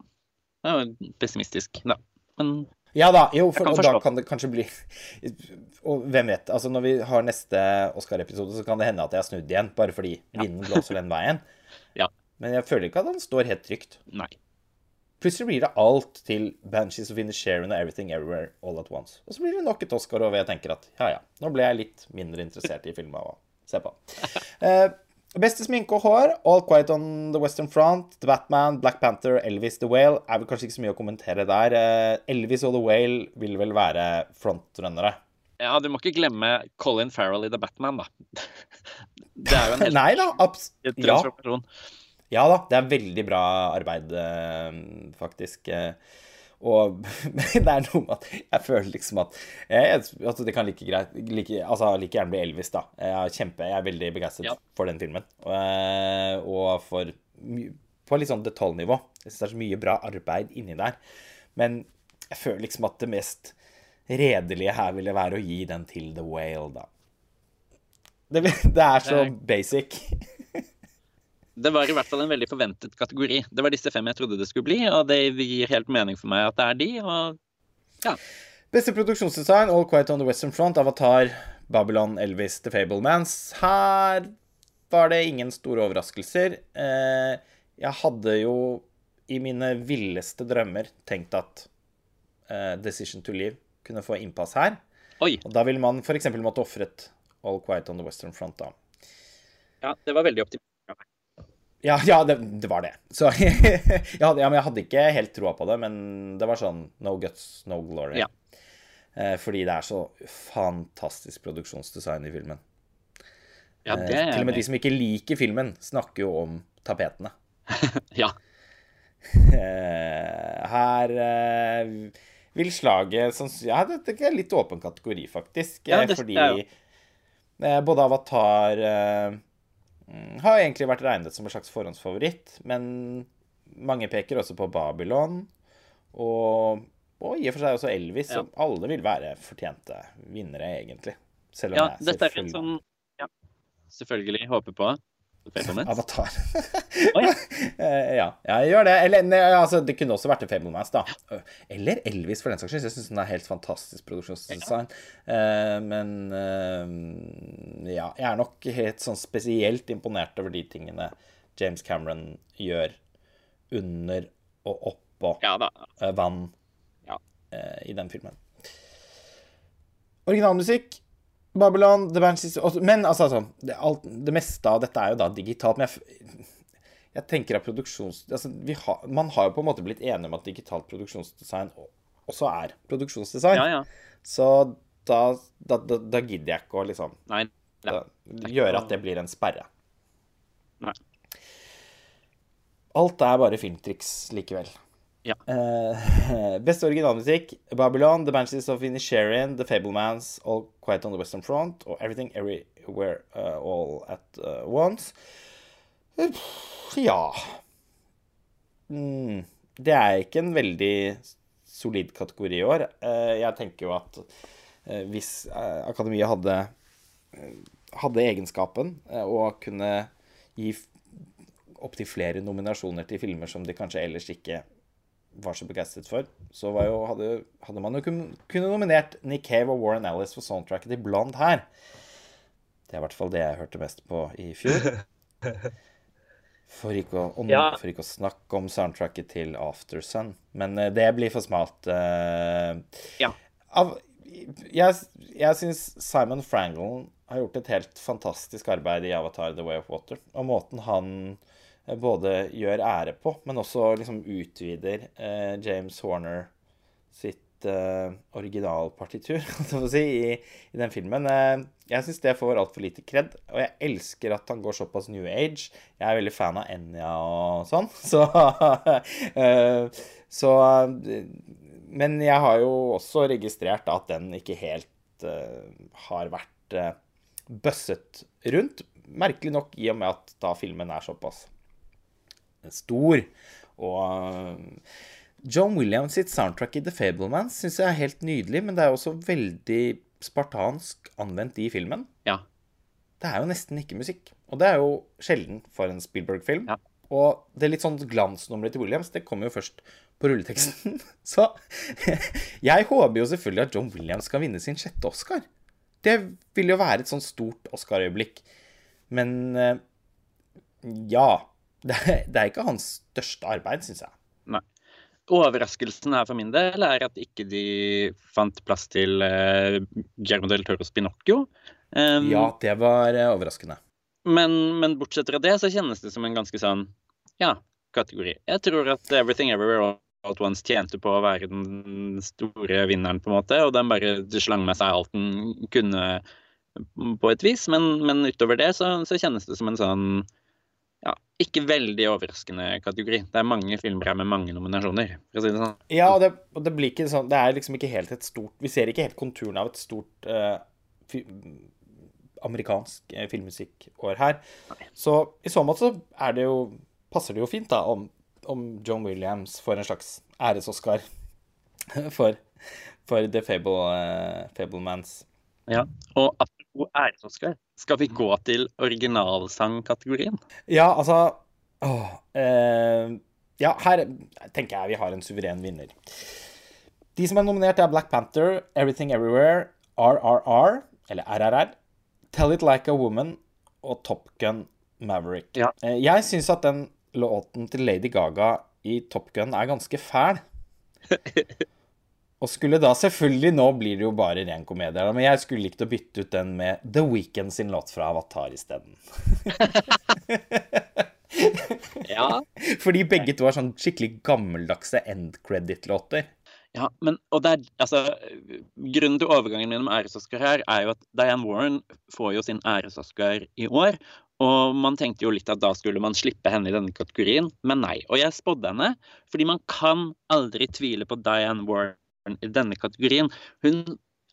Det er jo pessimistisk, da. Men Ja da, jo, for, og da kan det kanskje bli Og hvem vet? altså Når vi har neste Oscar-episode, så kan det hende at jeg har snudd igjen, bare fordi vinden blåser den veien. Ja. Men jeg føler ikke at han står helt trygt. nei. Plutselig blir det alt til Banshees of Inisherin og Everything Everywhere All At Once. Og så blir det nok et Oscar, og jeg tenker at ja ja, nå ble jeg litt mindre interessert i filmen å se på. Eh, beste sminke og hår, All Quiet on the Western Front, The Batman, Black Panther, Elvis, The Whale. Er vel kanskje ikke så mye å kommentere der. Eh, Elvis og The Whale vil vel være frontrunnere. Ja, du må ikke glemme Colin Farrell i The Batman, da. Det er jo en helt Nei da, abs... Ja. Ja da, det er veldig bra arbeid, eh, faktisk. Eh, Og det er noe med at jeg føler liksom at jeg, altså det kan like greit like, Altså like gjerne bli Elvis, da. Jeg er, kjempe, jeg er veldig begeistret Ja. for den filmen. Og, Og for På litt sånn detaljnivå. Jeg syns det er så mye bra arbeid inni der. Men jeg føler liksom at det mest redelige her ville være å gi den til The Whale, da. Det, det er så basic. Det var i hvert fall en veldig forventet kategori. Det var disse fem jeg trodde det skulle bli, og det gir helt mening for meg at det er de. Og Beste produksjonsdesign, All Quiet on the Western Front, Avatar, Babylon, Elvis, The Fablemans. Her var det ingen store overraskelser. Eh, jeg hadde jo i mine villeste drømmer tenkt at eh, Decision to Live kunne få innpass her. oi! Og da ville man f.eks. måtte ofret All Quiet on the Western Front, da. Ja, det var veldig optimistisk. Ja, ja det, det var det. Så jeg hadde, ja, men jeg hadde ikke helt troa på det, men det var sånn no guts, no glory. Ja. Eh, fordi det er så fantastisk produksjonsdesign i filmen. Ja, Eh, til og med de som ikke liker filmen, snakker jo om tapetene. Ja. Eh, her eh, vil slaget sånn, Ja, dette er litt åpen kategori, faktisk. Ja, eh, det- fordi det er eh, både Avatar eh, har egentlig vært regnet som en slags forhåndsfavoritt, men mange peker også på Babylon. Og, og i og for seg også Elvis, Ja. som alle vil være fortjente vinnere, egentlig. Selv om ja, jeg selvfølgelig- sånn ja, Selvfølgelig håper på Fablemans. Avatar. oh, ja. Ja, jeg gjør det. Eller ne, altså, det kunne også vært en Fablemans, da. Eller Elvis, for den saks skyld. Jeg syns den er helt fantastisk produksjonsdesign. Eh, men uh, ja, jeg er nok helt sånn spesielt imponert over de tingene James Cameron gjør under og oppå Ja eh, vann Ja. i den filmen. Originalmusikk Babylon, The Banshees også- Men altså, altså det, alt, det meste av dette er jo da digitalt. Men jeg, jeg tenker at produksjons... Altså, vi har, man har jo på en måte blitt enige om at digitalt produksjonsdesign også er produksjonsdesign. Ja, ja. Så da, da, da, da gidder jeg ikke å liksom Nei. da, gjøre at det blir en sperre. Nei. Alt er bare filmtriks likevel. Ja. Uh, beste originalmusikk Babylon, The Banshees of Inisherin, The Fablemans, All Quiet on the Western Front og Everything Everywhere uh, All at uh, Once. Ja. Mm, det er ikke en veldig solid kategori i år. Jeg tenker jo at hvis Akademiet hadde, hadde egenskapen å kunne gi opptil flere nominasjoner til filmer som de kanskje ellers ikke var så begeistret for, så jo, hadde, hadde, man jo kunnet nominert Nick Cave og Warren Ellis for soundtracket til Blond her. Det er i hvert fall det jeg hørte mest på i fjor. For ikke, å, ja. for ikke å snakke om soundtracket til Aftersun. Men uh, det blir for smalt. Uh, ja. Av, jeg jeg syns Simon Frangle har gjort et helt fantastisk arbeid i Avatar The Way of Water. Og måten han både gjør ære på, men også liksom utvider James Horner sitt eh, originalpartitur si, i, i, den filmen. Eh, jeg syns det får altfor lite kred, og jeg elsker at han går såpass new age. Jeg er veldig fan av Enya og sånn, så, eh, så Men jeg har jo også registrert at den ikke helt har vært bøsset rundt. Merkelig nok i og med at da filmen er såpass stor. Og John Williams sitt soundtrack i The Fableman syns jeg er helt nydelig, men det er også veldig spartansk anvendt i filmen. Ja. Det er jo nesten ikke musikk. Og det er jo sjelden for en Spielberg-film. Ja. Og det litt sånn glansnummeret til Williams, det kommer jo først på rulleteksten. Så jeg håper jo selvfølgelig at John Williams skal vinne sin sjette Oscar. Det vil jo være et sånn stort Oscar-øyeblikk. Men eh, ja. Det er ikke hans største arbeid, syns jeg. Nei. Overraskelsen her for min del er at ikke de fant plass til uh, Guillermo del Toros Pinocchio. Um, ja, det var uh, overraskende. Men, men, bortsett fra det så kjennes det som en ganske sånn ja, kategori. Jeg tror at Everything Everywhere All At Once tjente på å være den store vinneren, på en måte, og den bare slang med seg alt den kunne på et vis. Men, men utover det så, så kjennes det som en sånn ikke veldig overraskende kategori. Det er mange filmer her med mange nominasjoner. for å si det sånn. Ja, og det, og det, blir ikke sånn Det er liksom ikke helt et stort Vi ser ikke helt konturen av et stort uh, fi, amerikansk uh, filmmusikkår her. Nei. Så i så måte så er det jo passer det jo fint da om, om John Williams får en slags æres-Oscar for, for The Fable, uh, Fablemans. Ja, og apropos æres-Oscar, skal vi gå til originalsangkategorien? Ja, altså åh, eh, Ja, her tenker jeg vi har en suveren vinner. De som er nominert, er Black Panther, Everything Everywhere, RRR, eller RRR, Tell It Like a Woman og Top Gun Maverick. Ja. Eh, jeg syns at den låten til Lady Gaga i Top Gun er ganske fæl. Og skulle da selvfølgelig Nå blir det jo bare ren komedie, men jeg skulle likt å bytte ut den med The Weekend sin låt fra Avatar isteden. ja. Fordi begge to er sånn skikkelig gammeldagse end credit-låter. Ja, men og det er, altså, Grunnen til overgangen min med æresoscar her er jo at Diane Warren får jo sin æres-Oscar i år. Og man tenkte jo litt at da skulle man slippe henne i denne kategorien, men nei. Og jeg spådde henne, fordi man kan aldri tvile på Diane Warren i denne kategorien. Hun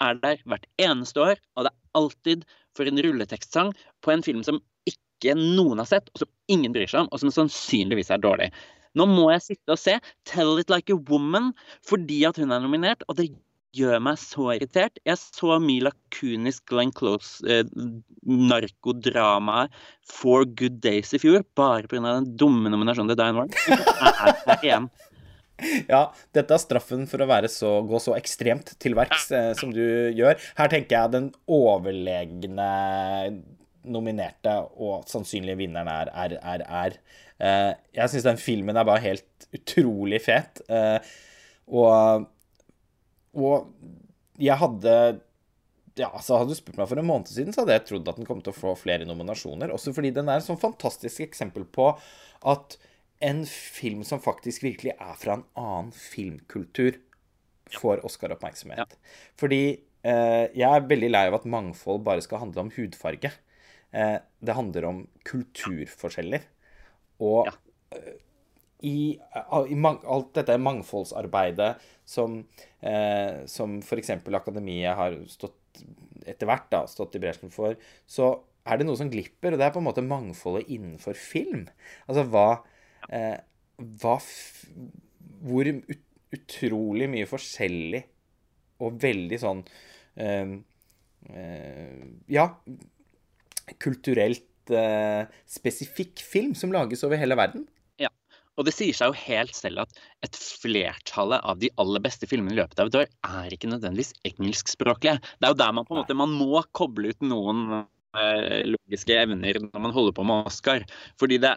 er der hvert eneste år, og det er alltid for en rulletekstsang på en film som ikke noen har sett, og som ingen bryr seg om, og som sannsynligvis er dårlig. Nå må jeg sitte og se 'Tell It Like a Woman' fordi at hun er nominert, og det gjør meg så irritert. Jeg så Mila Kunis Glenn Close eh, narkodramaet 'Four Good Days' i fjor, bare pga. den dumme nominasjonen til Diane Warren. Er igjen. Ja, dette er straffen for å så, gå så ekstremt til verks eh, som du gjør. Her tenker jeg den overlegne nominerte og sannsynlige vinneren er RRR. Eh, jeg syns den filmen er bare helt utrolig fet. Eh, og, og jeg hadde ja, så Hadde du spurt meg for en måned siden, så hadde jeg trodd at den kom til å få flere nominasjoner. Også fordi den er et sånn fantastisk eksempel på at en film som faktisk virkelig er fra en annen filmkultur, får Oscar-oppmerksomhet. Ja. Fordi eh, jeg er veldig lei av at mangfold bare skal handle om hudfarge. Eh, det handler om kulturforskjeller. Og ja. i, i, man, alt dette mangfoldsarbeidet som, eh, som f.eks. Akademiet har stått etter hvert da, stått i bresjen for, så er det noe som glipper, og det er på en måte mangfoldet innenfor film. Altså hva, eh, hva Hvor ut, utrolig mye forskjellig og veldig sånn eh, eh, Ja, kulturelt eh, spesifikk film som lages over hele verden. Ja, og det sier seg jo helt selv at et flertallet av de aller beste filmene i løpet av et år er ikke nødvendigvis engelskspråklige. Det er jo der man på en måte man må koble ut noen logiske evner når man holder på med Oscar. Fordi det,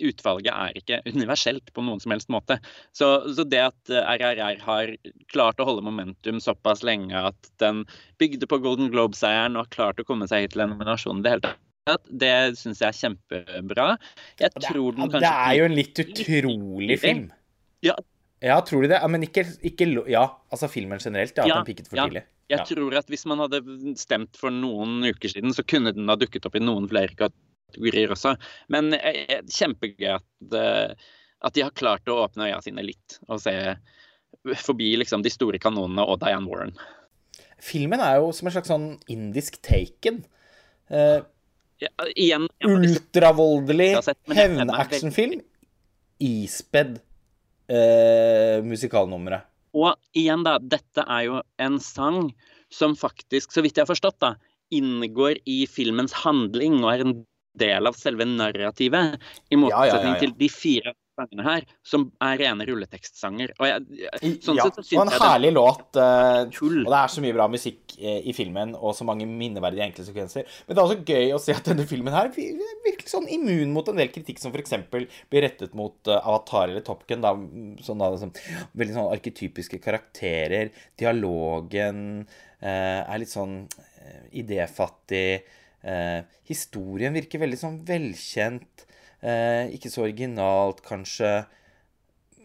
utvalget er ikke universelt på noen som helst måte. Så, så, det at RRR har klart å holde momentum såpass lenge at den bygde på Golden Globe-seieren og har klart å komme seg hit til en nominasjon i det hele tatt, det syns jeg er kjempebra. Jeg tror den kanskje Det er jo en litt utrolig film. Ja. Ja, tror de det? Men ikke, ikke Ja, altså filmen generelt. Ja, Ja, den pikket for ja. tidlig. Jeg Ja. tror at hvis man hadde stemt for noen uker siden, så kunne den ha dukket opp i noen flere kategorier også. Men eh, eh, kjempegøy at, eh, at de har klart å åpne øya sine litt og se forbi liksom de store kanonene og Diane Warren. Filmen er jo som en slags sånn indisk taken. Eh, Ja, igjen ultravoldelig hevnactionfilm ispedd eh, musikalnummeret. Og igjen, da, dette er jo en sang som faktisk, så vidt jeg har forstått, da, inngår i filmens handling og er en del av selve narrativet. I motsetning ja, ja, ja. til de fire sangene her, som er rene rulletekstsanger. Og jeg, sånn ja, sett så og en herlig låt. Uh, og det er så mye bra musikk uh, i filmen, og så mange minneverdige enkle sekvenser. Men det er også gøy å se at denne filmen her virker sånn immun mot en del kritikk som f.eks. blir rettet mot uh, Avatar eller Top Gun. Da, sånn da, sånn, veldig sånn arketypiske karakterer. Dialogen er litt sånn idéfattig. Historien virker veldig sånn velkjent. Eh, ikke så originalt, kanskje.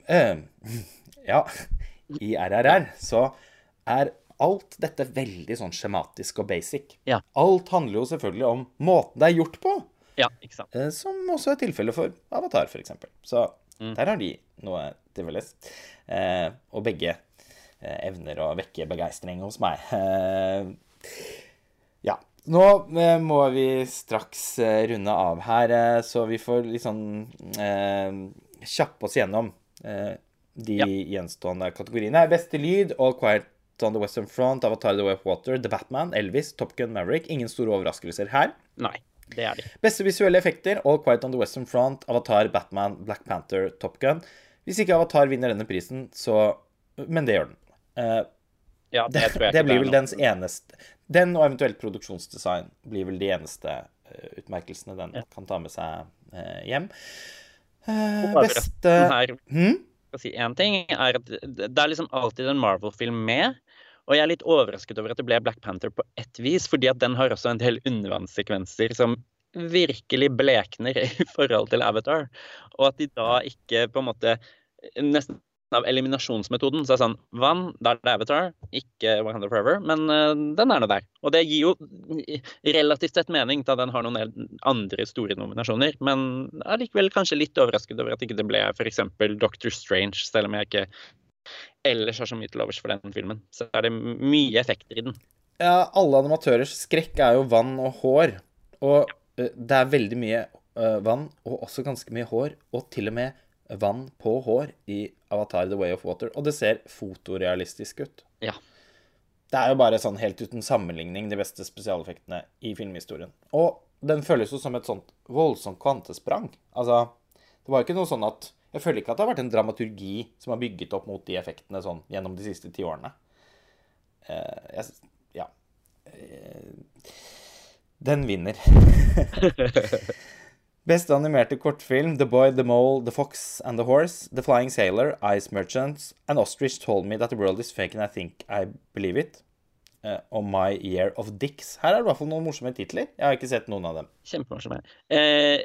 Eh, ja, i RRR så er alt dette veldig sånn skjematisk og basic. Ja. Alt handler jo selvfølgelig om måten det er gjort på, Ja, ikke sant. eh, som også er tilfellet for Avatar, f.eks. Så Mm. der har de noe til felles. Eh, og begge eh, evner å vekke begeistring hos meg. Eh, ja. Nå eh, må vi straks eh, runde av her, eh, så vi får litt sånn eh, kjappe oss gjennom eh, de Ja. gjenstående kategoriene. Beste lyd, All Quiet on the Western Front, Avatar The Way of Water, The Batman, Elvis, Top Gun Maverick. Ingen store overraskelser her. Nei, det er de. Beste visuelle effekter, All Quiet on the Western Front, Avatar, Batman, Black Panther, Top Gun. Hvis ikke Avatar vinner denne prisen, så Men det gjør den. Eh, Ja, det, det, det blir vel dens eneste Den og eventuelt produksjonsdesign blir vel de eneste uh, utmerkelsene den Ja. kan ta med seg uh, hjem. Uh, beste her hmm? skal si én ting, er at det er liksom alltid en Marvel-film med. Og jeg er litt overrasket over at det ble Black Panther på ett vis, fordi at den har også en del undervannssekvenser som virkelig blekner i forhold til Avatar. Og at de da ikke på en måte Nesten av eliminasjonsmetoden så er det sånn Vann, da er det Avatar, ikke Wakanda Forever, men uh, den er nå der. Og det gir jo relativt sett mening, da den har noen andre store nominasjoner. Men jeg er likevel kanskje litt overrasket over at ikke det ble f.eks. Doctor Strange, selv om jeg ikke ellers har så mye til overs for den filmen. Så er det mye effekter i den. Ja, alle animatørers skrekk er jo vann og hår. Og uh, det er veldig mye uh, vann, og også ganske mye hår, og til og med vann på hår i Avatar The Way of Water. Og det ser fotorealistisk ut. Ja. Det er jo bare sånn helt uten sammenligning de beste spesialeffektene i filmhistorien. Og den føles jo som et sånt voldsomt kvantesprang. Altså, det var jo ikke noe sånn at Jeg føler ikke at det har vært en dramaturgi som har bygget opp mot de effektene sånn gjennom de siste ti årene. Uh, jeg, ja. Uh, den vinner. Beste animerte kortfilm The Boy, The Mole, The Fox and the Horse, The Flying Sailor, Ice Merchants, An Ostrich Told Me That the World Is Fake and I Think I Believe It, Uh, og My Year of Dicks. Her er det i hvert fall noen morsomme titler. Jeg har ikke sett noen av dem. Kjempemorsomme. Eh,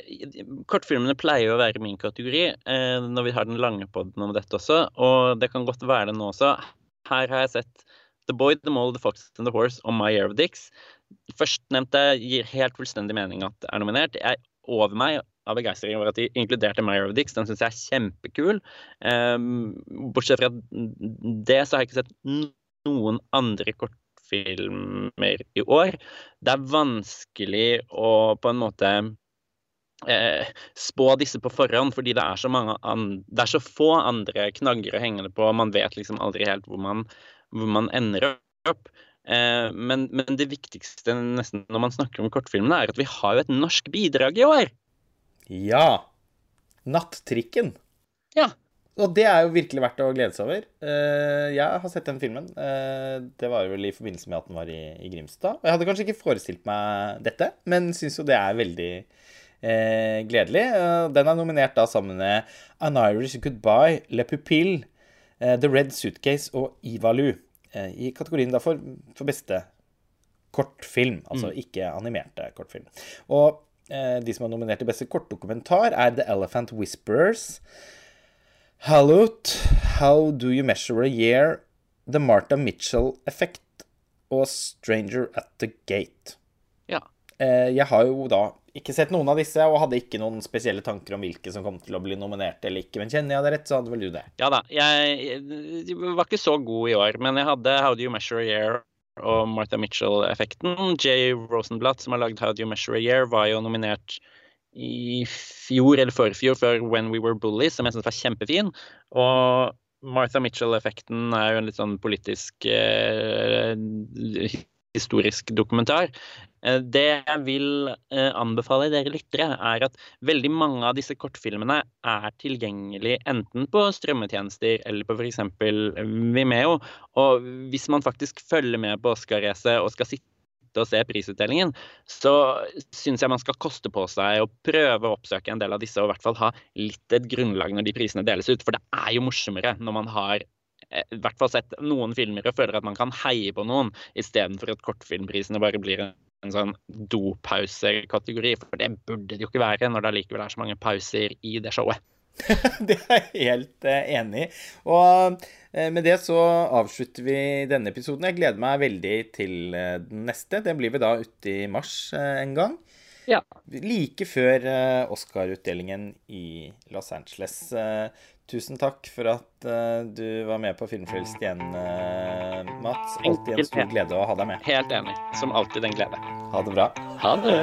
kortfilmene pleier jo å være min kategori eh, når vi har den lange podden om dette også, og det kan godt være det nå også. Her har jeg sett The Boy, The Mole, The Fox and the Horse og My Year of Dicks. Førstnevnte gir helt fullstendig mening at det er nominert. Jeg over meg av begeistring over at de inkluderte of Dicks. Den syns jeg er kjempekul. Um, bortsett fra det, så har jeg ikke sett noen andre kortfilmer i år. Det er vanskelig å på en måte eh, spå disse på forhånd, fordi det er, så mange det er så få andre knagger å henge det på. Man vet liksom aldri helt hvor man, hvor man ender opp. Eh, men, men, det viktigste nesten når man snakker om kortfilmene, er at vi har jo et norsk bidrag i år. Ja. Nattrikken. Ja. Og det er jo virkelig verdt å glede seg over. Uh, jeg har sett den filmen. Uh, det var vel i forbindelse med at den var i, i Grimstad. Og jeg hadde kanskje ikke forestilt meg dette, men syns jo det er veldig eh, gledelig. den er nominert da sammen med An Irish Goodbye, Le Pupille, The Red Suitcase og Ivalu. I kategorien da for, for beste kortfilm, altså mm. ikke animerte kortfilm. Og de som er nominert til beste kortdokumentar, er The Elephant Whisperers. Hallout, How Do You Measure a Year, The Martha Mitchell Effect og Stranger at the Gate. Ja. Eh, jeg har jo da ikke sett noen av disse, og hadde ikke noen spesielle tanker om hvilke som kom til å bli nominert eller ikke. Men kjenner jeg det rett, så hadde vel du det. Ja da. Jeg, jeg var ikke så god i år, men jeg hadde How Do You Measure a Year og Martha Mitchell-effekten. Jay Rosenblatt, som har lagd How Do You Measure a Year, var jo nominert i fjor eller forfjor for When We Were Bullies, som jeg syns var kjempefin. Og Martha Mitchell-effekten er jo en litt sånn politisk eh, historisk dokumentar. Eh, det jeg vil eh, anbefale dere lyttere, er at veldig mange av disse kortfilmene er tilgjengelig enten på strømmetjenester eller på f.eks. Vimeo. Og hvis man faktisk følger med på Oscar-racet og skal sitte og se prisutdelingen, så syns jeg man skal koste på seg å prøve å oppsøke en del av disse, og i hvert fall ha litt et grunnlag når de prisene deles ut. For det er jo morsommere når man har i hvert fall sett noen filmer og føler at man kan heie på noen, istedenfor at kortfilmprisene bare blir en sånn dopause-kategori. For det burde det jo ikke være når det allikevel er så mange pauser i det showet. det er jeg helt eh, enig i. Og eh, med det så avslutter vi denne episoden. Jeg gleder meg veldig til eh, den neste. Den blir vi da ute i mars en gang. Ja. Like før Oscar-utdelingen i Los Angeles. Tusen takk for at du var med på Filmfrelst igjen, Mats. Alltid en stor glede å ha deg med. Helt enig. Som alltid en glede. Ha det bra. Ha det.